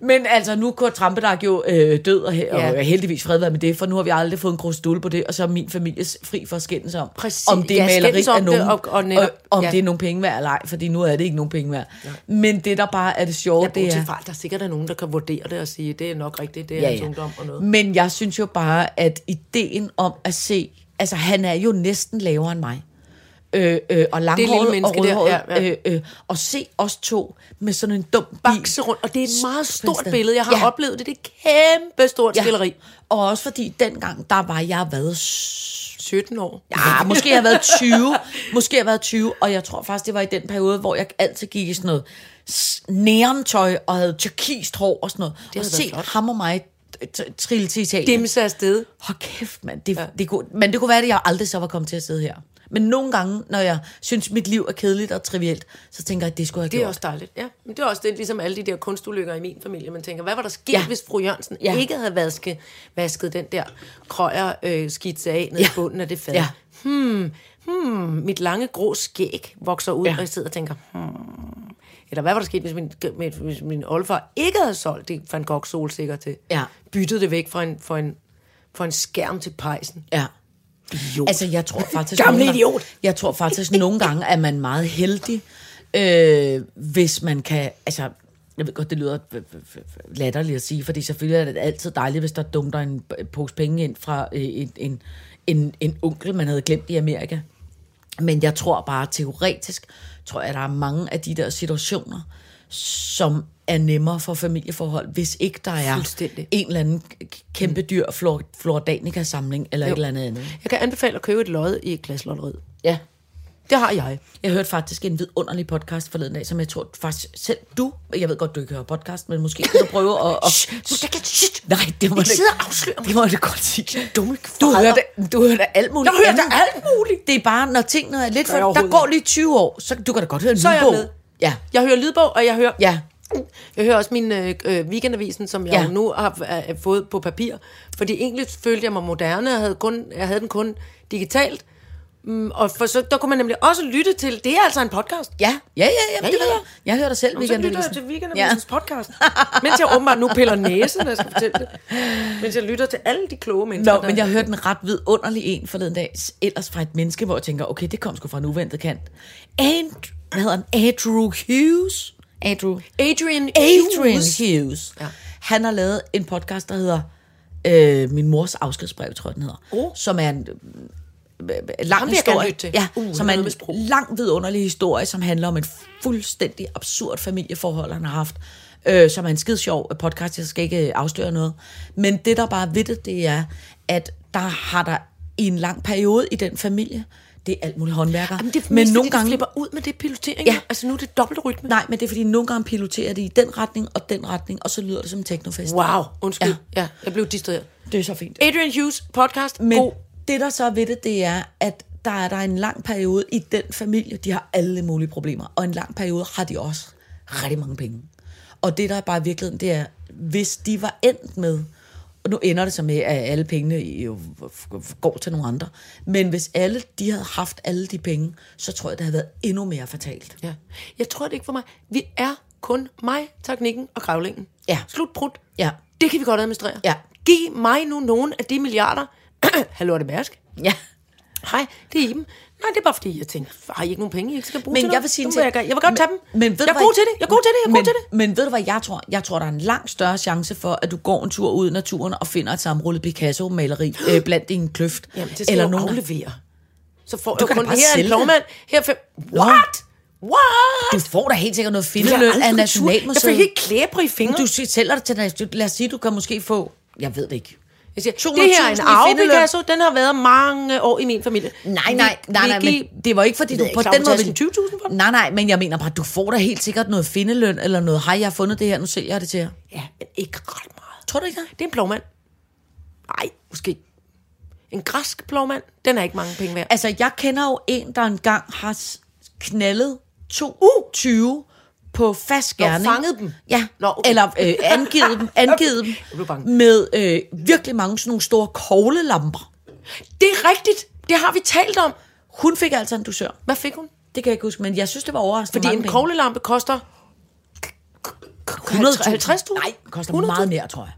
Men altså, nu er Kurt Trampedag jo øh, død, og, he- Ja. og heldigvis fred være med det, for nu har vi aldrig fået en krusdul på det, og så er min familie fri for at skændes om, Præcis. om det Ja, maleri er nogen, det, og- og netop- om ja. det er nogen penge værd eller ej, fordi nu er det ikke nogen penge værd. Men det, der bare er det sjove, Jeg det er... er... Der er sikkert er nogen, der kan vurdere det og sige, det er nok rigtigt, det er Ja, ja, ja. ja. ungdom og noget. Men jeg synes jo bare, at ideen om at se... Altså, han er jo næsten lavere end mig. Øh, øh, og langhåret og der, rødhåret. ja, ja. Øh, øh, og se os to med sådan en dum bil. Bakse rundt, og det er et meget stort sted. billede. Jeg har Ja. oplevet det. Det er kæmpe stort ja. skilleri. Og også fordi dengang, der var jeg været 17 år. Ja, måske har jeg været 20. Måske har jeg været 20, og jeg tror faktisk, det var i den periode, hvor jeg altid gik i sådan noget neontøj og havde turkist hår og sådan noget. Det og havde været se flot. ham og mig trille til Italien. Dimse afsted. Hold kæft, mand. Det, ja. det kunne, men det kunne være, at jeg aldrig så var kommet til at sidde her. Men nogle gange, når jeg synes, mit liv er kedeligt og trivielt, så tænker jeg, at det skulle jeg Det have er gjort. også dejligt. Ja, men det er også det, ligesom alle de der kunstulykker i min familie. Man tænker, hvad var der sket, Ja. hvis fru Jørgensen Ja. ikke havde vasket, vasket den der krøjer øh, skitse af ned Ja. i bunden af det fad? Ja. Hmm, hmm, mit lange grå skæg vokser ud, Ja. og jeg sidder og tænker, hmm. Eller hvad var der sket, hvis min, hvis min oldefar ikke havde solgt det Van Gogh solsikker til? Ja. Byttede det væk fra en, for en, for en skærm til pejsen. Ja. Idiot. Altså, jeg tror faktisk... Gamle nogle gange- idiot. Jeg tror faktisk, nogle gange er man meget heldig, øh, hvis man kan... Altså, jeg ved godt, det lyder latterligt at sige, fordi selvfølgelig er det altid dejligt, hvis der dumper en pose penge ind fra øh, en, en, en, en onkel, man havde glemt i Amerika. Men jeg tror bare teoretisk, tror jeg, der er mange af de der situationer, som er nemmere for familieforhold, hvis ikke der er en eller anden kæmpe dyr flor, Flordanica-samling, eller jo. et eller andet andet. Jeg kan anbefale at købe et lod i et glaslotteriet. Ja. Det har jeg. Jeg hørte faktisk en vidunderlig podcast forleden dag, som jeg tror faktisk selv du, jeg ved godt, du ikke hører podcast, men måske kan du prøve at... at Shh, du nej, det må Ikke det sidde og afsløre mig. Det må det godt sige. Dumme Du hørte, du hørte alt muligt. Jeg hørte alt muligt. Det er bare, når tingene er lidt jeg for... Der går lige 20 år, så du kan da godt høre en Så er jeg lydbog. med. Ja, Jeg hører lydbog, og jeg hører... ja. Jeg hører også min øh, øh, weekendavisen, som jeg Ja. nu har øh, fået på papir. Fordi egentlig følte jeg mig moderne. Jeg havde, kun, jeg havde den kun digitalt. Mm, og for, så, der kunne man nemlig også lytte til... Det er altså en podcast. Ja, ja, ja, ja, Ja, det ved ja. jeg. Jeg hører dig selv, Og så lytter jeg Weekendavisen. til Weekendavisens ja. podcast. Mens jeg åbenbart nu piller næsen, når jeg skal fortælle det. Mens jeg lytter til alle de kloge mennesker. Nå, der- men jeg hørte en ret vidunderlig en forleden dag, ellers fra et menneske, hvor jeg tænker, okay, det kom sgu fra en uventet kant. And, hvad hedder han? Andrew Hughes? Andrew. Adrian, Adrian Hughes. Hughes. Ja. Han har lavet en podcast, der hedder øh, Min mors afskedsbrev, tror jeg, den hedder. Oh. Som er en øh, lang vil jeg gerne historie. Ja, Uh, som er en lang vidunderlig historie, som handler om et fuldstændig absurd familieforhold, han har haft. Øh, som er en skid sjov podcast, jeg skal ikke øh, afsløre noget. Men det, der bare er ved det, det er, at der har der i en lang periode i den familie, det er alt muligt håndværkere. Jamen, det er men mest, nogle gange, flipper ud med det pilotering. Ja. Altså nu er det dobbelt rytme. Nej, men det er fordi, nogle gange piloterer det i den retning og den retning, og så lyder det som en teknofest. Wow, undskyld. Ja. Ja. ja, jeg blev distraheret. Det er så fint. Adrian Hughes podcast. Men God. det, der så er ved det, det er, at der er der en lang periode i den familie, de har alle mulige problemer, og en lang periode har de også rigtig mange penge. Og det, der er bare i virkeligheden, det er, hvis de var endt med, og nu ender det så med, at alle pengene jo går til nogle andre, men hvis alle de havde haft alle de penge, så tror jeg, det havde været endnu mere fatalt. Ja. Jeg tror det ikke for mig. Vi er kun mig, teknikken og gravlingen. Ja. Slut prut. Ja. Det kan vi godt administrere. Ja. Giv mig nu nogle af de milliarder. Hallo, det Mærsk? Ja. Hej, det er Iben. Nej, det er bare fordi, jeg tænker, har I ikke nogen penge, I ikke skal bruge Men til jeg noget? vil sige vil jeg, jeg vil godt tage dem. Men ved jeg er god til det, jeg er god til det, jeg er men, god til det. Men ved du hvad jeg tror? Jeg tror, der er en langt større chance for, at du går en tur ud i naturen og finder et sammenrullet Picasso-maleri øh, blandt din kløft. Jamen, det skal Eller jo aflevere. Så får Du jeg kun, her er en plovmand, her er fem... What? What? Du får da helt sikkert noget findeløn af Nationalmuseet. Jeg fik helt klæber i fingrene. Du sælger det til. Lad os sige, du kan måske få... Jeg ved det ikke. Jeg siger, 200.000 det her er en arve. Picasso, den har været mange år i min familie. Nej, nej, nej, nej, men det var ikke fordi, du på den måde... Claus Tasken 20.000 for? Nej, nej, men jeg mener bare, du får da helt sikkert noget findeløn, eller noget, hej, jeg har fundet det her, nu sælger jeg det til jer. Ja, men ikke ret meget. Tror du ikke det? Det er en plovmand. Nej, måske. En græsk plovmand, den er ikke mange penge værd. Altså, jeg kender jo en, der engang har knaldet 22 på fast Nå, gerning. fanget dem? Ja, Nå, okay. eller øh, angivet dem, angivet dem blev bange. med øh, virkelig mange sådan nogle store koglelamper. Det er rigtigt. Det har vi talt om. Hun fik altså en dusør. Hvad fik hun? Det kan jeg ikke huske, men jeg synes, det var overraskende Fordi en penge. koglelampe koster 100.000. 50.000? Nej, koster 100.000? meget mere, tror jeg.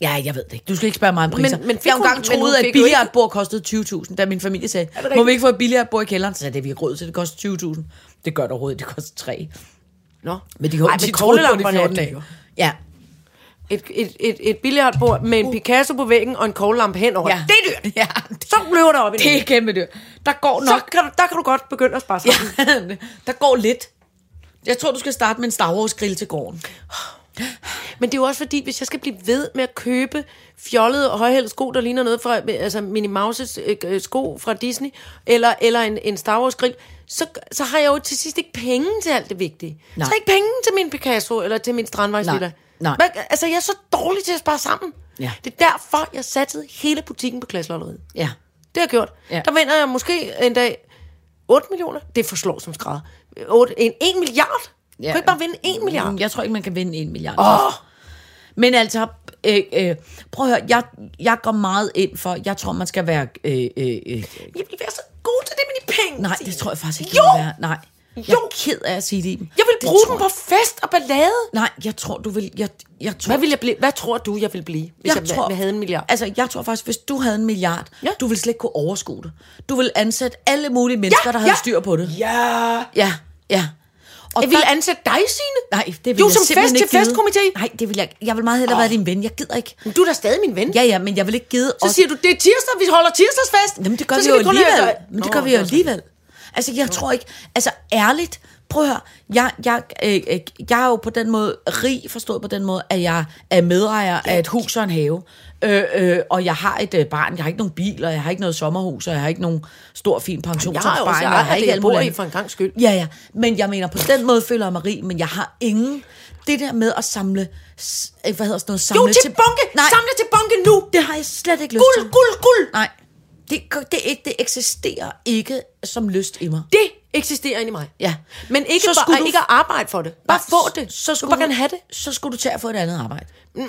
Ja, jeg ved det ikke. Du skal ikke spørge mig om priser. Men- men jeg har engang troet, at et billiardbord kostede 20.000, da min familie sagde, må vi ikke få et billiardbord i kælderen? Så sagde det vi ikke råd til, det koster 20.000. Det gør det overhovedet, det koster 3. Nå. Men de, Ej, de troede på det koglelamperne er 14 dage. Ja, Et, et, et, et billiardbord med en Picasso på væggen og en koglelampe henover. ja. Det er dyrt. Ja, Så løber der op i det er kæmpe dyrt. Der går Så nok... kan du, der kan du godt begynde at spare sammen. Ja, der går lidt. Jeg tror, du skal starte med en Star Wars grill til gården. Men det er jo også fordi, hvis jeg skal blive ved med at købe fjollede og højhældede sko, der ligner noget fra altså Minnie Mouses øh, øh, sko fra Disney, eller, eller en, en Star Wars grill, så, så har jeg jo til sidst ikke penge til alt det vigtige. Nej. Så har jeg ikke penge til min Picasso, eller til min strandvejsvilla. Nej. Hvad- Altså, jeg er så dårlig til at spare sammen. Ja. Det er derfor, jeg satte hele butikken på klasselotteriet. Ja. Det har jeg gjort. Ja. Der vinder jeg måske en dag 8 millioner. Det forslår som skrædder. 8, en 1 milliard? Ja. Kan ikke bare vinde 1 milliard? Jeg tror ikke, man kan vinde en milliard. Åh, Men altså, øh, øh, prøv at høre, jeg, jeg går meget ind for, jeg tror, man skal være... Øh, øh, øh, jeg vil være så god til det med de penge. nej, det tror jeg faktisk ikke, Jo! jeg vil være. Nej, jeg Jo! er ked af at sige det. Jeg vil Det bruge dem på fest og ballade. Nej, jeg tror, du vil... Jeg, jeg tror, Hvad, vil jeg blive? Hvad tror du, jeg vil blive, hvis jeg, jeg, tror, jeg havde en milliard? Altså, jeg tror faktisk, hvis du havde en milliard, Ja. ja. du ville slet ikke kunne overskue det. Du ville ansætte alle mulige mennesker, der havde ja. styr på det. Ja. Ja, ja. Og Jeg vil der- ansætte dig, Signe. Nej, det vil Du jeg som fest til festkomité. Nej, det vil jeg Jeg vil meget hellere oh. være din ven. Jeg gider ikke. Men du er da stadig min ven. Ja, ja, men jeg vil ikke gide. Så siger du, det er tirsdag, vi holder tirsdagsfest. Jamen, det gør så vi jo alligevel. have- Men det gør vi jo alligevel. Altså, jeg tror ikke... Altså, ærligt, prøv at høre. Jeg, jeg, øh, øh, jeg er jo på den måde rig, forstået på den måde, at jeg er medejer af et hus og en have. Øh, øh, og jeg har et øh, barn, jeg har ikke nogen bil, og jeg har ikke noget sommerhus, og jeg har ikke nogen stor, fin Jeg har også jeg har ikke alt i for en gang skyld. Ja, ja. Men jeg mener, på den måde føler jeg mig rig, men jeg har ingen... Det der med at samle... øh, Hvad hedder sådan noget? Samle Jo, til bunke! Nej, Samle til bunke nu! det har jeg slet ikke lyst Guld, til. guld, guld! Nej, det, det, det, det eksisterer ikke som lyst i mig. Det eksisterer inde i mig. Ja. Men ikke, Så bare, du- ikke at arbejde for det. Bare Nej, få det. Så skulle du bare gerne have det. Så skulle du til at få et andet arbejde. Mm,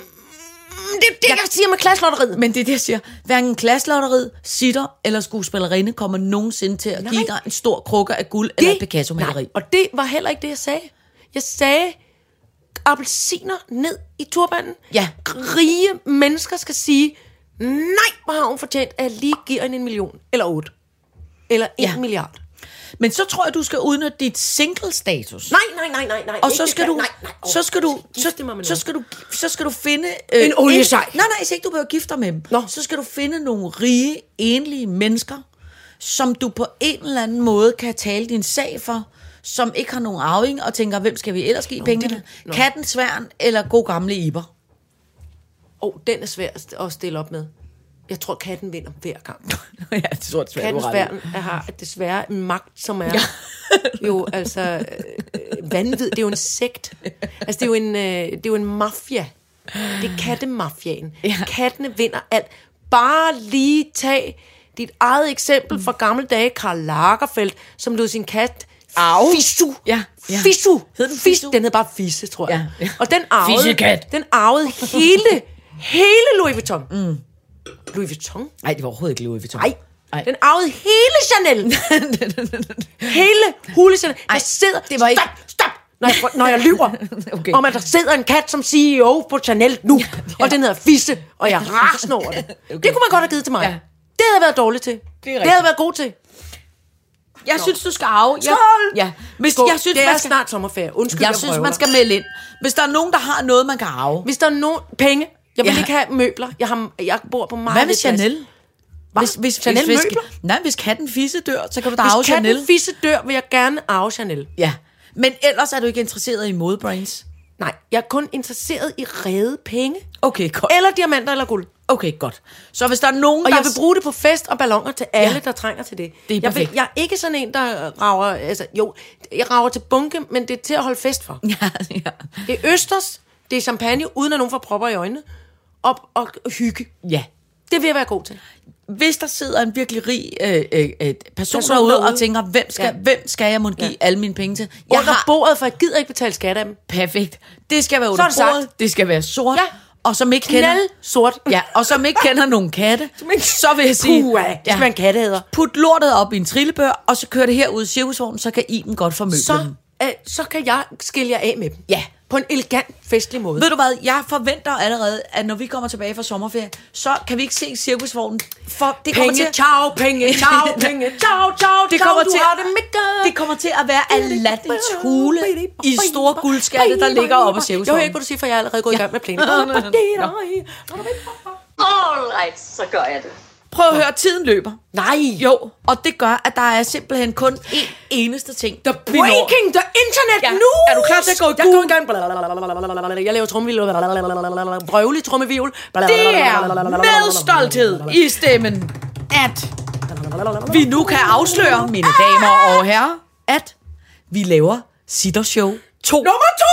Det er det, jeg siger med klasselotteriet. Men det er det, jeg siger. Hverken klasselotteriet, sitter eller skuespillerinde kommer nogensinde til at Nej. give dig en stor krukke af guld eller et Picasso-maleri. og det var heller ikke det, jeg sagde. Jeg sagde, appelsiner ned i turbanen. Ja. Rige mennesker skal sige, nej, hvor har hun fortjent, at jeg lige giver hende en million. Eller otte. Eller en Ja. milliard. Men så tror jeg, du skal udnytte dit single-status. Nej, nej, nej, nej, nej. Og så det skal du, Nej, nej, så skal du, så, så skal du, så skal du finde øh, En oliesej. Nej, nej, så ikke du behøver gifte dig med dem. Nå. Så skal du finde nogle rige, enlige mennesker, som du på en eller anden måde kan tale din sag for, som ikke har nogen arving, og tænker, hvem skal vi ellers give pengene? Nå. Katten, sværn eller god gamle Iber? Åh, oh, den er svær at stille op med. Jeg tror, katten vinder hver gang. ja, det tror jeg Kattens værn har desværre en magt, som er jo altså øh, vanvid. Det er jo en sekt. Altså, det er jo en, øh, det er jo en mafia. Det er kattemafiaen. Ja. Kattene vinder alt. Bare lige tag dit eget eksempel fra gamle dage, Karl Lagerfeldt, som lod sin kat Au. Fisu. Ja, ja. Fisu. Hed den Fis- Fisu? Den hed bare Fisse, tror jeg. Ja, ja. Og den arvede, den arvede hele, hele Louis Vuitton. Mm. Louis Vuitton? Nej, det var overhovedet ikke Louis Vuitton. Nej. Nej. Den arvede hele Chanel. hele hule Chanel. Der Ej, sidder... det var ikke- Stop, stop! Når jeg, når jeg lyver. Okay. Om at der sidder en kat som CEO på Chanel nu. ja. Og den hedder Fisse. Og jeg rasende over det. Okay. Det kunne man godt have givet til mig. Ja. Det havde jeg været dårlig til. Det, det havde været god til. Jeg synes, du skal arve. Jeg, ja. Hvis, Skål. jeg synes, det er man skal, snart sommerferie. Undskyld, jeg jeg synes, man skal melde ind. Hvis der er nogen, der har noget, man kan arve. Hvis der er nogen penge... Jeg vil Ja. ikke have møbler. Jeg, har, jeg bor på meget Hvad med. Chanel? Hvis, hvis, Chanel hvis, hvis, møbler? nej, hvis katten fisse dør, så kan du da Hvis arve Chanel. katten fisse dør, vil jeg gerne arve Chanel. Ja. Men ellers er du ikke interesseret i modebrains. Nej, jeg er kun interesseret i redde penge. Okay, godt. Eller diamanter eller guld. Okay, godt. Så hvis der er nogen, Og der... jeg vil bruge det på fest og ballonger til alle, Ja. der trænger til det. Det er jeg, vil, jeg er ikke sådan en, der rager... Altså, jo, jeg rager til bunke, men det er til at holde fest for. Ja, ja. Det er østers, det er champagne, uden at nogen får propper i øjnene. Og, og hygge. ja. Det vil jeg være god til. Hvis der sidder en virkelig rig øh, øh, øh, person, Person derude, derude. og tænker, hvem skal, ja. Ja. hvem skal jeg må give ja. alle mine penge til? Jeg Under har bordet, for jeg gider ikke betale skat af dem. perfekt. Det skal være under er det sagt. bordet. Det skal være sort. Ja. Og som ikke kender... Knald sort. Ja, og som ikke kender nogen katte, ikke- så vil jeg sige... Puh, det skal være en kattehader. Put lortet op i en trillebør, og så kører det her ud i cirkusvognen, så kan I den godt formøble Så. Øh, så kan jeg skille jer af med dem. Ja. På en elegant, festlig måde. Ved du hvad, jeg forventer allerede, at når vi kommer tilbage fra sommerferie, så kan vi ikke se cirkusvognen, for det kommer Penge, til... ciao, penge, ciao, penge, ciao, ciao, Det ciao, kommer du til, har det det kommer til at være Aladdins hule i store guldskatte, der ligger oppe af cirkusvognen. ikke, hvad du siger, for jeg er allerede gået i gang med planen. All right, så gør jeg det. Prøv at høre, tiden løber. Nej. Jo, og det gør, at der er simpelthen kun én eneste ting, The breaking, the internet Ja. news. Er du klar til at gå i Jeg går i gang. Jeg laver trummevivl. Brøvlig trummevivl. Det er med stolthed i stemmen, at vi nu kan afsløre, mine damer og herrer, at vi laver Sitter Show 2. Nummer to!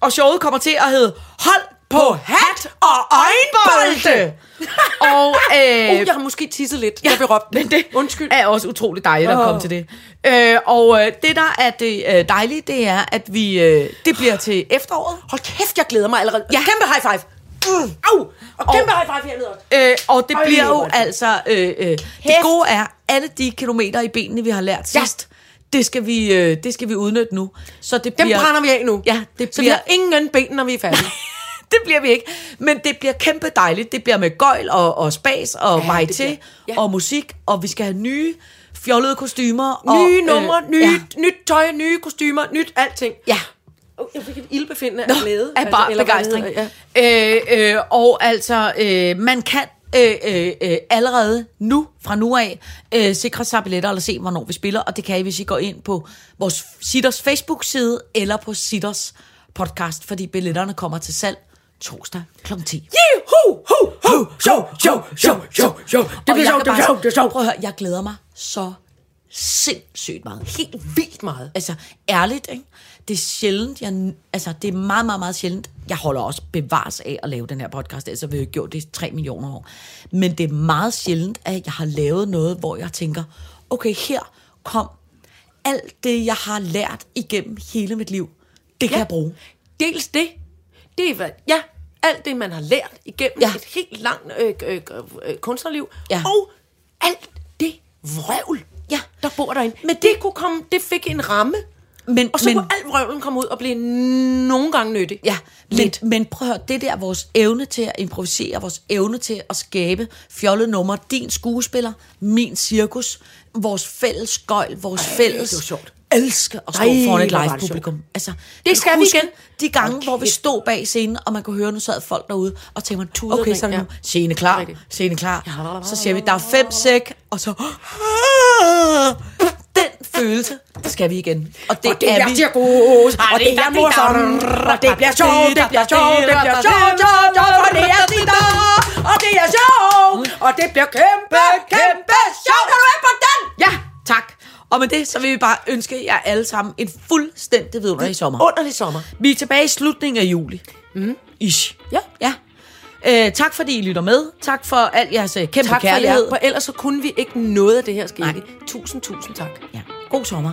Og showet kommer til at hedde Hold på hat og øjenbolde. og øh, Uh, jeg har måske tisset lidt. Jeg vil råbe men det Undskyld. er også utroligt dejligt at komme til det. Øh, og øh, det, der er det øh, dejlige, det er, at vi øh, det bliver til efteråret. Hold kæft, jeg glæder mig allerede. Ja. Kæmpe high five. Mm. Au. Og kæmpe high five hernede også. Øh, og det Ej, bliver jo altså... Øh, øh, det gode er, alle de kilometer i benene, vi har lært Ja. sidst, det, skal vi, øh, det skal vi udnytte nu. Så det Dem bliver, brænder vi af nu. Ja, det Så vi bliver, har ingen ben, når vi er færdige. det bliver vi ikke. Men det bliver kæmpe dejligt. Det bliver med gøjl og, og spas og Ja, varieté ja. og musik. Og vi skal have nye fjollede kostymer. og, Nye numre, øh, nyt, Ja, nyt tøj, nye kostymer, nyt alting. ja. Jeg fik et ildbefindende af glæde. af bare det begejstring. Ja. Øh, øh, og altså, øh, man kan øh, øh, øh, allerede nu, fra nu af, øh, sikre sig billetter eller se, hvornår vi spiller. Og det kan I, hvis I går ind på vores Sitters Facebook-side eller på Sitters podcast, fordi billetterne kommer til salg torsdag kl. 10. Juhu, hu, hu, show, show, show, show, show. Det bliver sjovt, det bliver sjovt, det er sige- sjovt. Prøv at høre, jeg glæder mig så sindssygt meget. Helt vildt meget. Altså, ærligt, ikke? Det er sjældent, jeg, altså, det er meget, meget, meget sjældent. Jeg holder også bevares af at lave den her podcast, har vi jo gjort det i 3 millioner år. Men det er meget sjældent, at jeg har lavet noget, hvor jeg tænker, okay, her kom alt det, jeg har lært igennem hele mit liv. Det kan Ja. jeg bruge. Dels det. Det er, hvad- ja, alt det, man har lært igennem Ja. et helt langt øh, øh, øh, kunstnerliv. Ja. Og alt det vrøvl, Ja. der bor derinde. Men det, kunne komme, det fik en ramme. Men, Og så men, kunne alt vrøvlen komme ud og blive nogle gange nyttig. Ja, men, Lidt. men prøv at høre, det der vores evne til at improvisere, vores evne til at skabe fjollede numre, din skuespiller, min cirkus, vores fælles gøjl, vores Ej, fælles det var sjovt. Elsker at stå Ej, foran et live publikum. Altså, Det kan skal vi igen. De gange, Hold hvor vi stod bag scenen, og man kunne høre, nu sad folk derude, og tænkte man, Tuder okay, og så er det grin, nu, ja. scene klar, scene klar. Så siger vi, der er fem sæk, og så... Den følelse skal vi igen. Og det, Og det er vi. cirkus, og det er morsomt, og det bliver sjovt, det bliver sjovt, det bliver sjovt, sjovt, sjovt, for det er sitter, og det er sjovt, og det bliver kæmpe, kæmpe sjovt. Er du med på den? Ja, tak. Og med det, så vil vi bare ønske jer alle sammen en fuldstændig vidunderlig sommer. Underlig sommer. Vi er tilbage i slutningen af juli. Mm. Ish. Ja. Ja. Øh, tak fordi I lytter med. Tak for al jeres øh, kæmpe Tak for kærlighed. jer, for ellers så kunne vi ikke noget af det her ske. Tusind, tusind tak. Ja. God sommer.